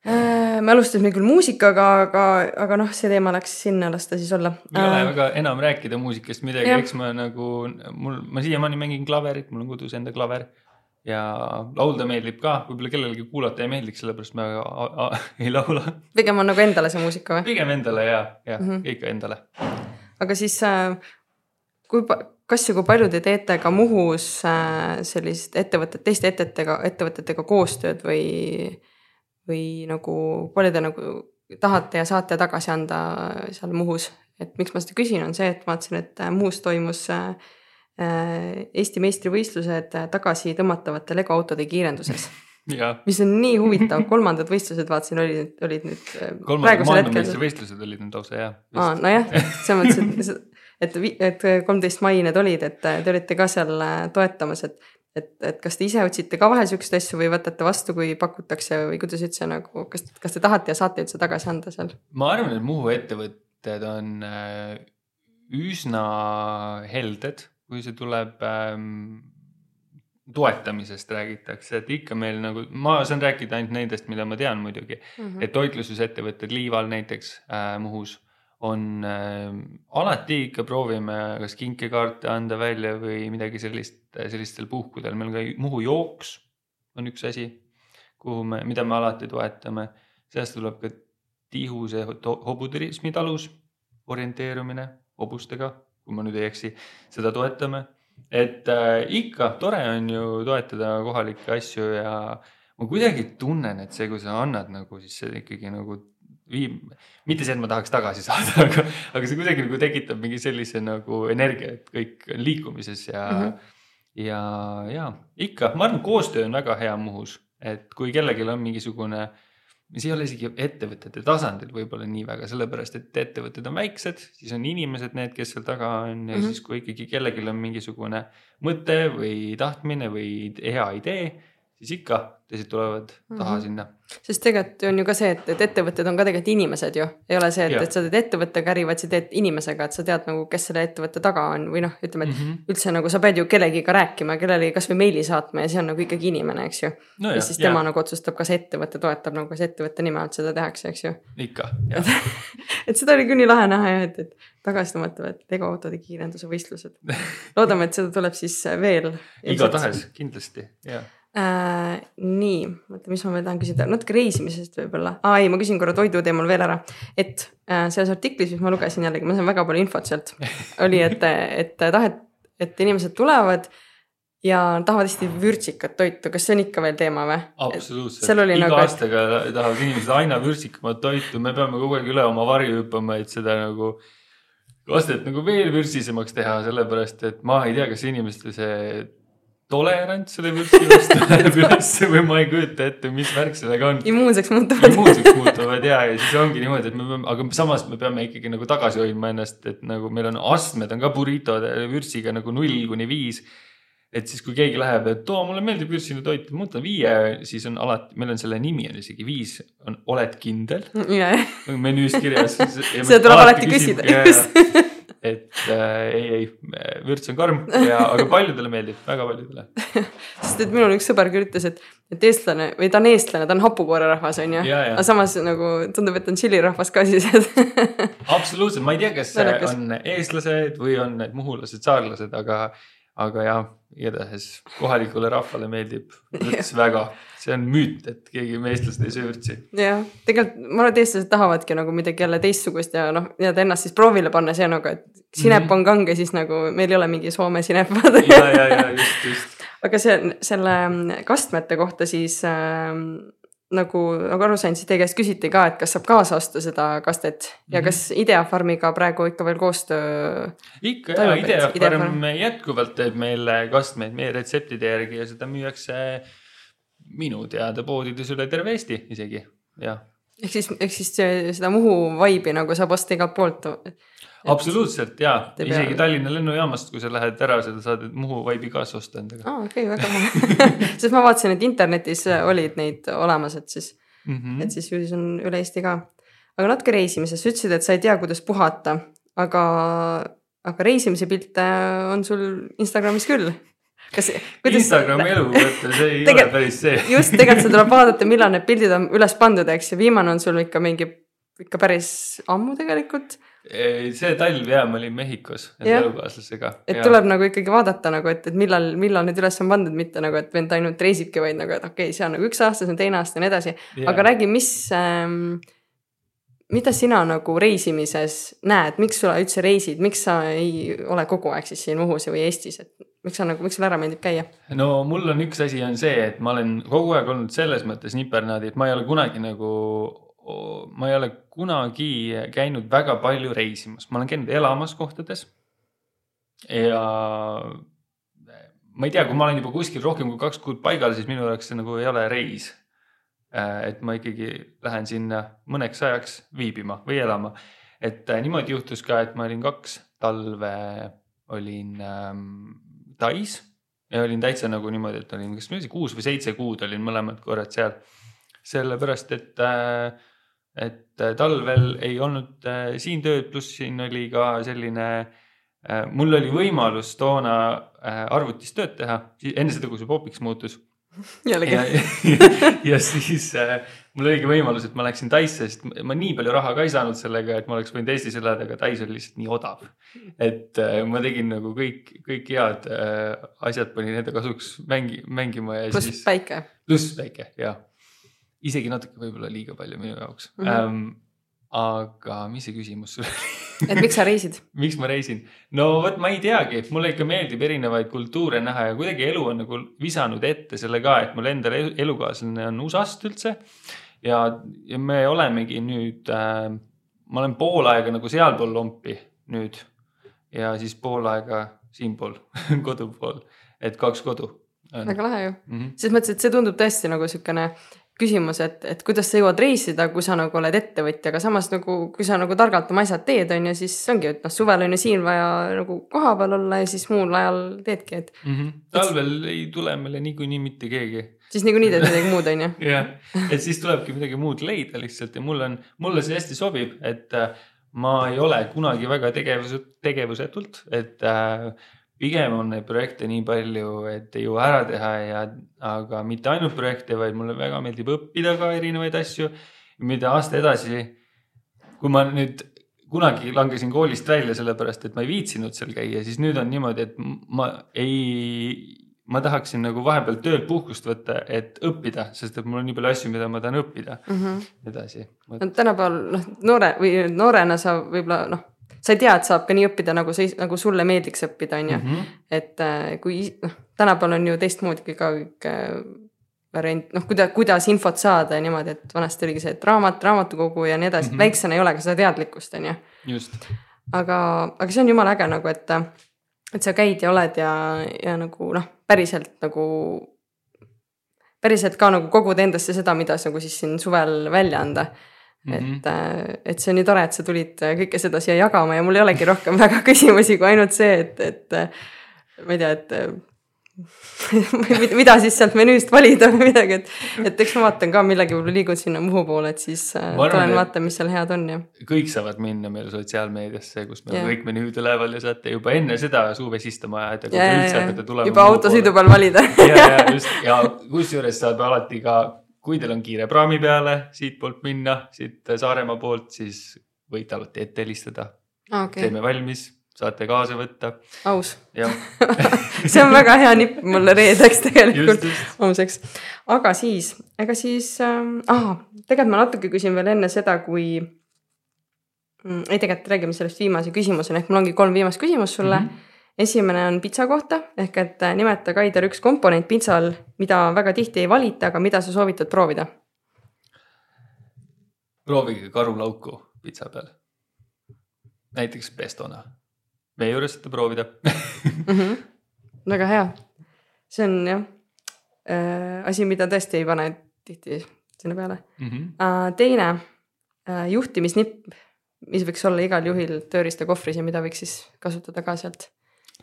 Me alustasime küll muusikaga, aga, aga noh, see teema läks sinna, las ta siis olla. ei ole väga enam rääkida muusikast midagi, eks ma nagu, mul, ma siiamaani mängin klaverit, mul on kodus enda klaver ja laulda meeldib ka, võib-olla kellelegi kuulata ei meeldiks, sellepärast ma ei laula. pigem on nagu endale see muusika või? pigem endale ja, ja mm. -hmm. ikka endale. aga siis äh, kui, kas ja kui palju te teete ka Muhus äh, sellist ettevõtet, teiste ettevõtetega, ettevõtetega koostööd või, või nagu palju te nagu tahate ja saate tagasi anda seal Muhus, et miks ma seda küsin, on see, et vaatasin, et äh, Muhus toimus äh, äh, Eesti meistrivõistlused tagasi tõmmatavate legoautode kiirenduses, ja mis on nii huvitav, kolmandad võistlused vaatasin, olid, olid nüüd kolmandad maailmameistrivõistlused olid nüüd lausa ja. aa, nojah, selles mõttes, et, et, et kolmteist mai need olid, et te olite ka seal toetamas, et et, et kas te ise otsite ka vahel siukseid asju või võtate vastu, kui pakutakse või kuidas üldse nagu, kas, kas te tahate ja saate üldse tagasi anda seal? ma arvan, et Muhu ettevõtted on äh, üsna helded, kui see tuleb ähm, toetamisest räägitakse, et ikka meil nagu, ma saan rääkida ainult nendest, mida ma tean muidugi, Mhm. et toitlustusettevõtted Liival näiteks äh, Muhus on äh, alati ikka proovime kas kinkekaarte anda välja või midagi sellist, sellistel puhkudel, meil on ka Muhu jooks on üks asi, kuhu me, mida me alati toetame, sellest tuleb ka Tihuse hobuturismi talus orienteerumine hobustega, kui ma nüüd ei eksi, seda toetame. et äh, ikka tore on ju toetada kohalikke asju ja ma kuidagi tunnen, et see, kui sa annad nagu, siis see ikkagi nagu viib, mitte see, et ma tahaks tagasi saada, aga, aga see kuidagi nagu tekitab mingi sellise nagu energia, et kõik on liikumises ja mm. -hmm. ja, ja ikka, ma arvan, koostöö on väga hea Muhus, et kui kellelgi on mingisugune see ei ole isegi ettevõtete tasandil võib-olla nii väga, sellepärast et ettevõtted on väiksed, siis on inimesed need, kes seal taga on ja mm. -hmm. siis, kui ikkagi kellelgi on mingisugune mõte või tahtmine või hea idee, siis ikka teised tulevad taha Mhm. sinna. sest tegelikult on ju ka see, et, et ettevõtted on ka tegelikult inimesed ju, ei ole see, et, Jah. et sa teed ettevõttega äri, vaid sa teed inimesega, et sa tead nagu, kes selle ettevõtte taga on või noh, ütleme, et mm. -hmm. üldse nagu sa pead ju kellegiga rääkima, kellelegi kasvõi meili saatma ja see on nagu ikkagi inimene, eks ju no ja jah, siis tema nagu otsustab, kas ettevõte toetab nagu, kas ettevõtte nime alt seda tehakse, eks ju. ikka, jah, et seda oli küll nii lahe näha jah, et, et tagasi tõmmatavad legoautode kiirenduse võistlused. loodame, et seda tuleb siis veel. igatahes kindlasti ja äh,. nii, oota, mis ma veel tahan küsida, natuke reisimisest võib-olla, aa ei, ma küsin korra toidu teemal veel ära, et äh, selles artiklis, mis ma lugesin jällegi, ma sain väga palju infot sealt, oli, et, et tahet, et inimesed tulevad ja tahavad hästi vürtsikat toitu, kas see on ikka veel teema või? absoluutselt, iga nagu- aastaga tahavad inimesed aina vürtsikamat toitu, me peame kogu aeg üle oma varju hüppama, et seda nagu kastet nagu veel vürtsisemaks teha, sellepärast et ma ei tea, kas inimestel see tolerants selle vürtsi vastu läheb ülesse või ma ei kujuta ette, mis värk sellega on. immuunseks muutuvad. immuunseks muutuvad ja, ja siis ongi niimoodi, et me peame, aga samas me peame ikkagi nagu tagasi hoidma ennast, et nagu meil on astmed on ka burritode vürtsiga nagu null kuni viis. et siis, kui keegi läheb, et too, mulle meeldib vürtsine toit, ma võtan viie, siis on alati, meil on selle nimi on isegi viis, on oled kindel jah, menüüs kirjas. Seda tuleb alati küsida, just. et äh, ei, ei, vürts on karm ja, aga paljudele meeldib, väga paljudele. sest et minul üks sõber küll ütles, et, et eestlane või ta on eestlane, ta on hapukoorerahvas, on ju. Aga samas nagu tundub, et on tšillirahvas ka siis, absoluutselt, ma ei tea, kas Naljakas. on eestlased või on need muhulased, saarlased, aga, aga jah, igatahes kohalikule rahvale meeldib vürts väga. See on müüt, et keegi meestlased ei söö vürtsi. jah, tegelikult ma arvan, et eestlased tahavadki nagu midagi jälle teistsugust ja noh, nii-öelda ennast siis proovile panna, see on nagu, et sinep Mhm. on kange, siis nagu meil ei ole mingi Soome sinep. ja, ja, ja just, just. aga see, selle kastmete kohta siis äh, nagu, nagu aru sain, siis teie käest küsiti ka, et kas saab kaasa osta seda kastet ja Mhm. kas Ideafarmiga praegu ikka veel koostöö ikka ja Toimub, et Ideafarm Ideafarm- jätkuvalt teeb meile kastmeid meie retseptide järgi ja seda müüakse minu teada poodides üle terve Eesti isegi, jah. ehk siis, ehk siis see- seda Muhu vibe'i nagu saab osta igalt poolt. absoluutselt ja isegi Tallinna lennujaamast, kui sa lähed ära, seda saad Muhu vaibi kaasa osta endaga aa, okei, väga hea. sest ma vaatasin, et internetis olid neid olemas, et siis, mm. -hmm. et siis ju siis on üle Eesti ka. aga natuke reisimisest, sa ütlesid, et sa ei tea, kuidas puhata, aga, aga reisimise pilte on sul Instagramis küll. kas, kuidas Instagrami elu võtta, see ei ole päris see. just tegelikult sa tuleb vaadata, millal need pildid on üles pandud, eks ju, viimane on sul ikka mingi, ikka päris ammu tegelikult. see talv ja ma olin Mehhikos enda elukaaslasega. et ja. tuleb nagu ikkagi vaadata nagu, et, et millal, millal need üles on pandud, mitte nagu, et vend ainult reisibki, vaid nagu, et okei okay,, see on nagu üks aasta, see on teine aasta ja nii edasi. aga räägi, mis ähm,, mida sina nagu reisimises näed, miks sa üldse reisid, miks sa ei ole kogu aeg siis siin Muhus või Eestis, et miks sa nagu, miks sulle ära meeldib käia? no mul on üks asi on see, et ma olen kogu aeg olnud selles mõttes nipernaadi, et ma ei ole kunagi nagu, ma ei ole kunagi käinud väga palju reisimas, ma olen käinud elamas kohtades. ja ma ei tea, kui ma olen juba kuskil rohkem kui kaks kuud paigal, siis minu jaoks see nagu ei ole reis. et ma ikkagi lähen sinna mõneks ajaks viibima või elama. et äh, niimoodi juhtus ka, et ma olin kaks talve olin ähm, Tais ja olin täitsa nagu niimoodi, et olin, kas ma olin kuus või seitse kuud olin mõlemad korrad seal. sellepärast, et, et talvel ei olnud äh, siin tööd, pluss siin oli ka selline, mul oli võimalus toona äh, arvutis tööd teha, enne seda, kui see popiks muutus. jällegi ja, siis äh, mul oligi võimalus, et ma läksin Taisse, sest ma nii palju raha ka ei saanud sellega, et ma oleks võinud Eestis elada, aga Tais oli lihtsalt nii odav. et äh, ma tegin nagu kõik, kõik head äh, asjad panin enda kasuks mängi-, mängima ja pluss siis päike. pluss väike, jah. isegi natuke võib-olla liiga palju minu jaoks mm. -hmm. Um, aga mis see küsimus sul oli? et miks sa reisid? miks ma reisin? no vot, ma ei teagi, mulle ikka meeldib erinevaid kultuure näha ja kuidagi elu on nagu visanud ette selle ka, et mul endal elu- elukaaslane on USA-st üldse. ja, ja me olemegi nüüd äh,, ma olen pool aega nagu sealpool lompi nüüd ja siis pool aega siinpool kodu pool, et kaks kodu väga lahe ju. Mm -hmm. selles mõttes, et see tundub tõesti nagu niisugune küsimus, et, et kuidas sa jõuad reisida, kui sa nagu oled ettevõtja, aga samas nagu, kui sa nagu targalt oma asjad teed, on ju, siis ongi, et noh, suvel on ju siin vaja nagu kohapeal olla ja siis muul ajal teedki, et mm. -hmm. talvel ei tule meile niikuinii mitte keegi siis niikuinii teed midagi muud, on ju. jah, et siis tulebki midagi muud leida lihtsalt ja mul on, mulle see hästi sobib, et äh, ma ei ole kunagi väga tegevus, tegevusetult, et äh, pigem on neid projekte nii palju, et ei jõua ära teha ja, aga mitte ainult projekte, vaid mulle väga meeldib õppida ka erinevaid asju. mida aasta edasi, kui ma nüüd kunagi langesin koolist välja, sellepärast et ma ei viitsinud seal käia, siis nüüd on niimoodi, et ma ei, ma tahaksin nagu vahepeal töölt puhkust võtta, et õppida, sest et mul on nii palju asju, mida ma tahan õppida edasi. no tänapäeval noh, noore või noorena sa võib-olla noh, sa ei tea, et saab ka nii õppida, nagu sa, nagu sulle meeldiks õppida, on ju. Mhm. et äh, kui noh, tänapäeval on ju teistmoodi ka kõik äh, variant, noh, kuida-, kuidas infot saada ja niimoodi, et vanasti oligi see, et raamat, raamatukogu ja nii edasi mm. -hmm. väiksena ei ole ka seda teadlikkust, on ju. aga, aga see on jumala äge nagu, et, et sa käid ja oled ja, ja nagu noh, päriselt nagu, päriselt ka nagu kogud endasse seda, mida sa nagu siis siin suvel välja anda Mhm. et, et see on nii tore, et sa tulid kõike seda siia jagama ja mul ei olegi rohkem väga küsimusi kui ainult see, et, et ma ei tea, et Mida- siis sealt menüüst valida või midagi, et, et eks ma vaatan ka millegi võib-olla liigun sinna Muhu poole, et siis äh, arvan, tulen vaatan, mis seal head on ja. kõik saavad minna meil sotsiaalmeediasse, kus meil yeah. kõik menüüd üleval ja saate juba enne seda suu vesistama ajada. ja, ja, ja juba autosõidu peal valida. ja, ja just ja kusjuures saab alati ka, kui teil on kiire praami peale siitpoolt minna, siit Saaremaa poolt, siis võite alati ette helistada okay., teeme valmis, saate kaasa võtta aus. see on väga hea nipp mulle reedeks tegelikult homseks. aga siis, ega siis ahah, tegelikult ma natuke küsin veel enne seda, kui mm,. ei, tegelikult räägime sellest viimase küsimusena, ehk mul ongi kolm viimast küsimust sulle mm. -hmm. Esimene on pitsa kohta ehk et äh, nimeta, Kaider, üks komponent pitsal, mida väga tihti ei valita, aga mida sa soovitad proovida proovige karulauku pitsa peal. näiteks pestona. meie juures saate proovida mm. -hmm. väga hea. see on jah äh, asi, mida tõesti ei pane tihti sinna peale mm. -hmm. äh,. teine äh, juhtimisnipp, mis võiks olla igal juhil tööriistakohvris ja mida võiks siis kasutada ka sealt.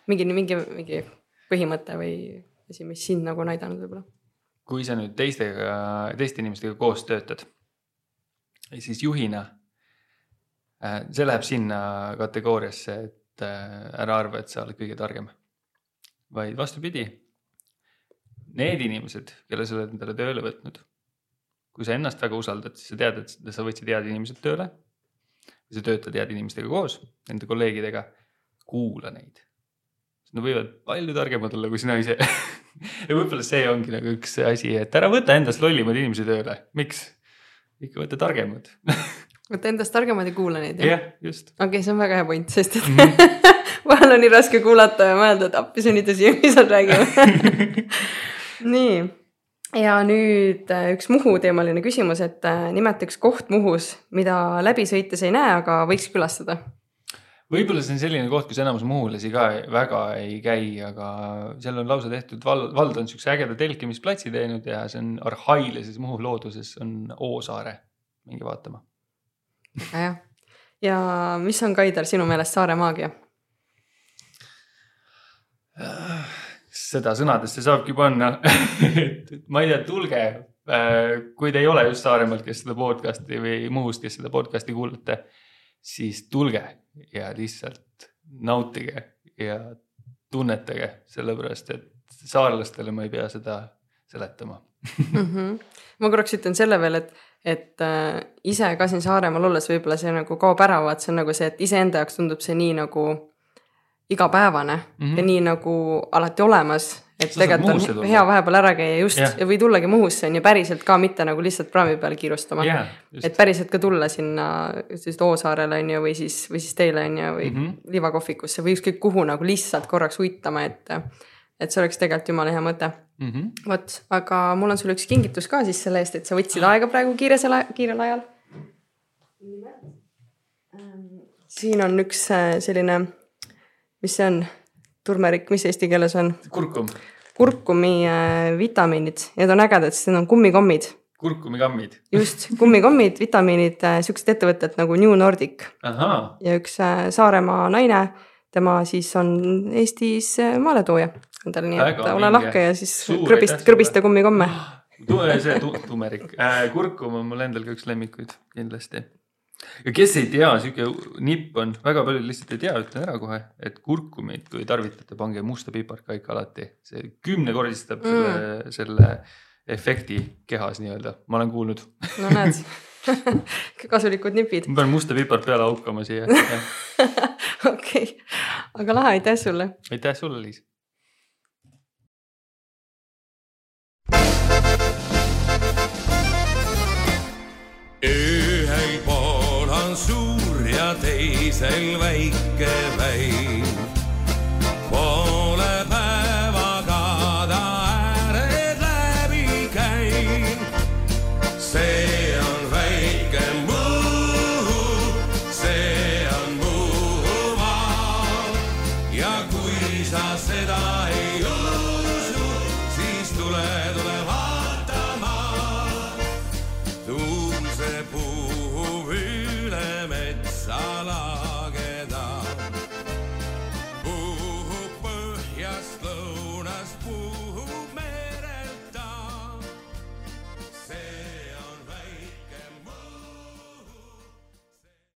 mingi, mingi, mingi põhimõte või asi, mis sind nagu on aidanud võib-olla. kui sa nüüd teistega, teiste inimestega koos töötad, siis juhina, see läheb sinna kategooriasse, et äh, ära arva, et sa oled kõige targem. vaid vastupidi, need inimesed, kelle sa oled endale tööle võtnud, kui sa ennast väga usaldad, siis sa tead, et sa võtsid head inimesed tööle. sa töötad heade inimestega koos, nende kolleegidega, kuula neid. Nad võivad palju targemad olla kui sina ise ja võib-olla see ongi nagu üks asi, et ära võta endast lollimad inimesi tööle, miks? ikka võta targemad. võta endast targemad ja kuula neid. okei jah, just. okay,, see on väga hea point, sest et Mhm. vahel on nii raske kuulata ja mõelda, et appi, see on nii tõsi, mis nad räägivad. nii, ja nüüd äh, üks Muhu teemaline küsimus, et äh, nimeta üks koht Muhus, mida läbi sõites ei näe, aga võiks külastada. Võib-olla see on selline koht, kus enamus muhulasi ka väga ei käi, aga seal on lausa tehtud, vald, vald on siukse ägeda telkimisplatsi teinud ja see on arhailises Muhu looduses, on Oosaare. minge vaatama. hea. ja mis on, Kaidar, sinu meelest Saare maagia? seda sõnadesse saabki panna et ma ei tea, tulge, kui te ei ole just Saaremaalt, kes seda podcast'i või Muhust, kes seda podcast'i kuulate, siis tulge ja lihtsalt nautige ja tunnetage, sellepärast et saarlastele ma ei pea seda seletama. Mhm. ma korraks ütlen selle veel, et, et äh, ise ka siin Saaremaal olles võib-olla see nagu kaob ära, vaat see on nagu see, et iseenda jaoks tundub see nii nagu igapäevane mm Mhm. -hmm. ja nii nagu alati olemas. Et tegelikult on tulla. hea vahepeal ära käia just ja. või tullagi Muhusse on ju päriselt ka mitte nagu lihtsalt praami peal kiirustama jaa, et just. päriselt ka tulla sinna siis Oosaarele on ju, või siis, või siis teile on ju, või mm. -hmm. liivakohvikusse või ükskõik kuhu nagu lihtsalt korraks uitama, et et see oleks tegelikult jumala hea mõte Mhm. vot, aga mul on sulle üks kingitus ka siis selle eest, et sa võtsid aega praegu kiiresel, kiirel ajal. siin on üks äh, selline, mis see on, turmerik, mis eesti keeles on, kurkum, kurkumi äh, vitamiinid, need on ägedad, sest need on kummikommid, kurkumikammid. just kummikommid, vitamiinid, siuksed ettevõtted nagu New Nordic. Ja üks äh, Saaremaa naine, tema siis on Eestis äh, maaletooja endale, nii et ole lahke ja siis Suur krõbist krõbista kummikomme. see tu, tumerik äh,, kurkum on mul endal ka üks lemmikuid kindlasti. Ja kes ei tea, sihuke nipp on, väga paljud lihtsalt ei tea, ütlen ära kohe, et kurkumit, kui tarvitate, pange musta piparka ikka alati, see kümnekordistab mm. selle, selle efekti kehas nii-öelda, ma olen kuulnud. no näed, kasulikud nipid, ma pean musta pipart peale haukama siia. okei, aga lahe, aitäh sulle. aitäh sulle, Liis. Teisel väike väin.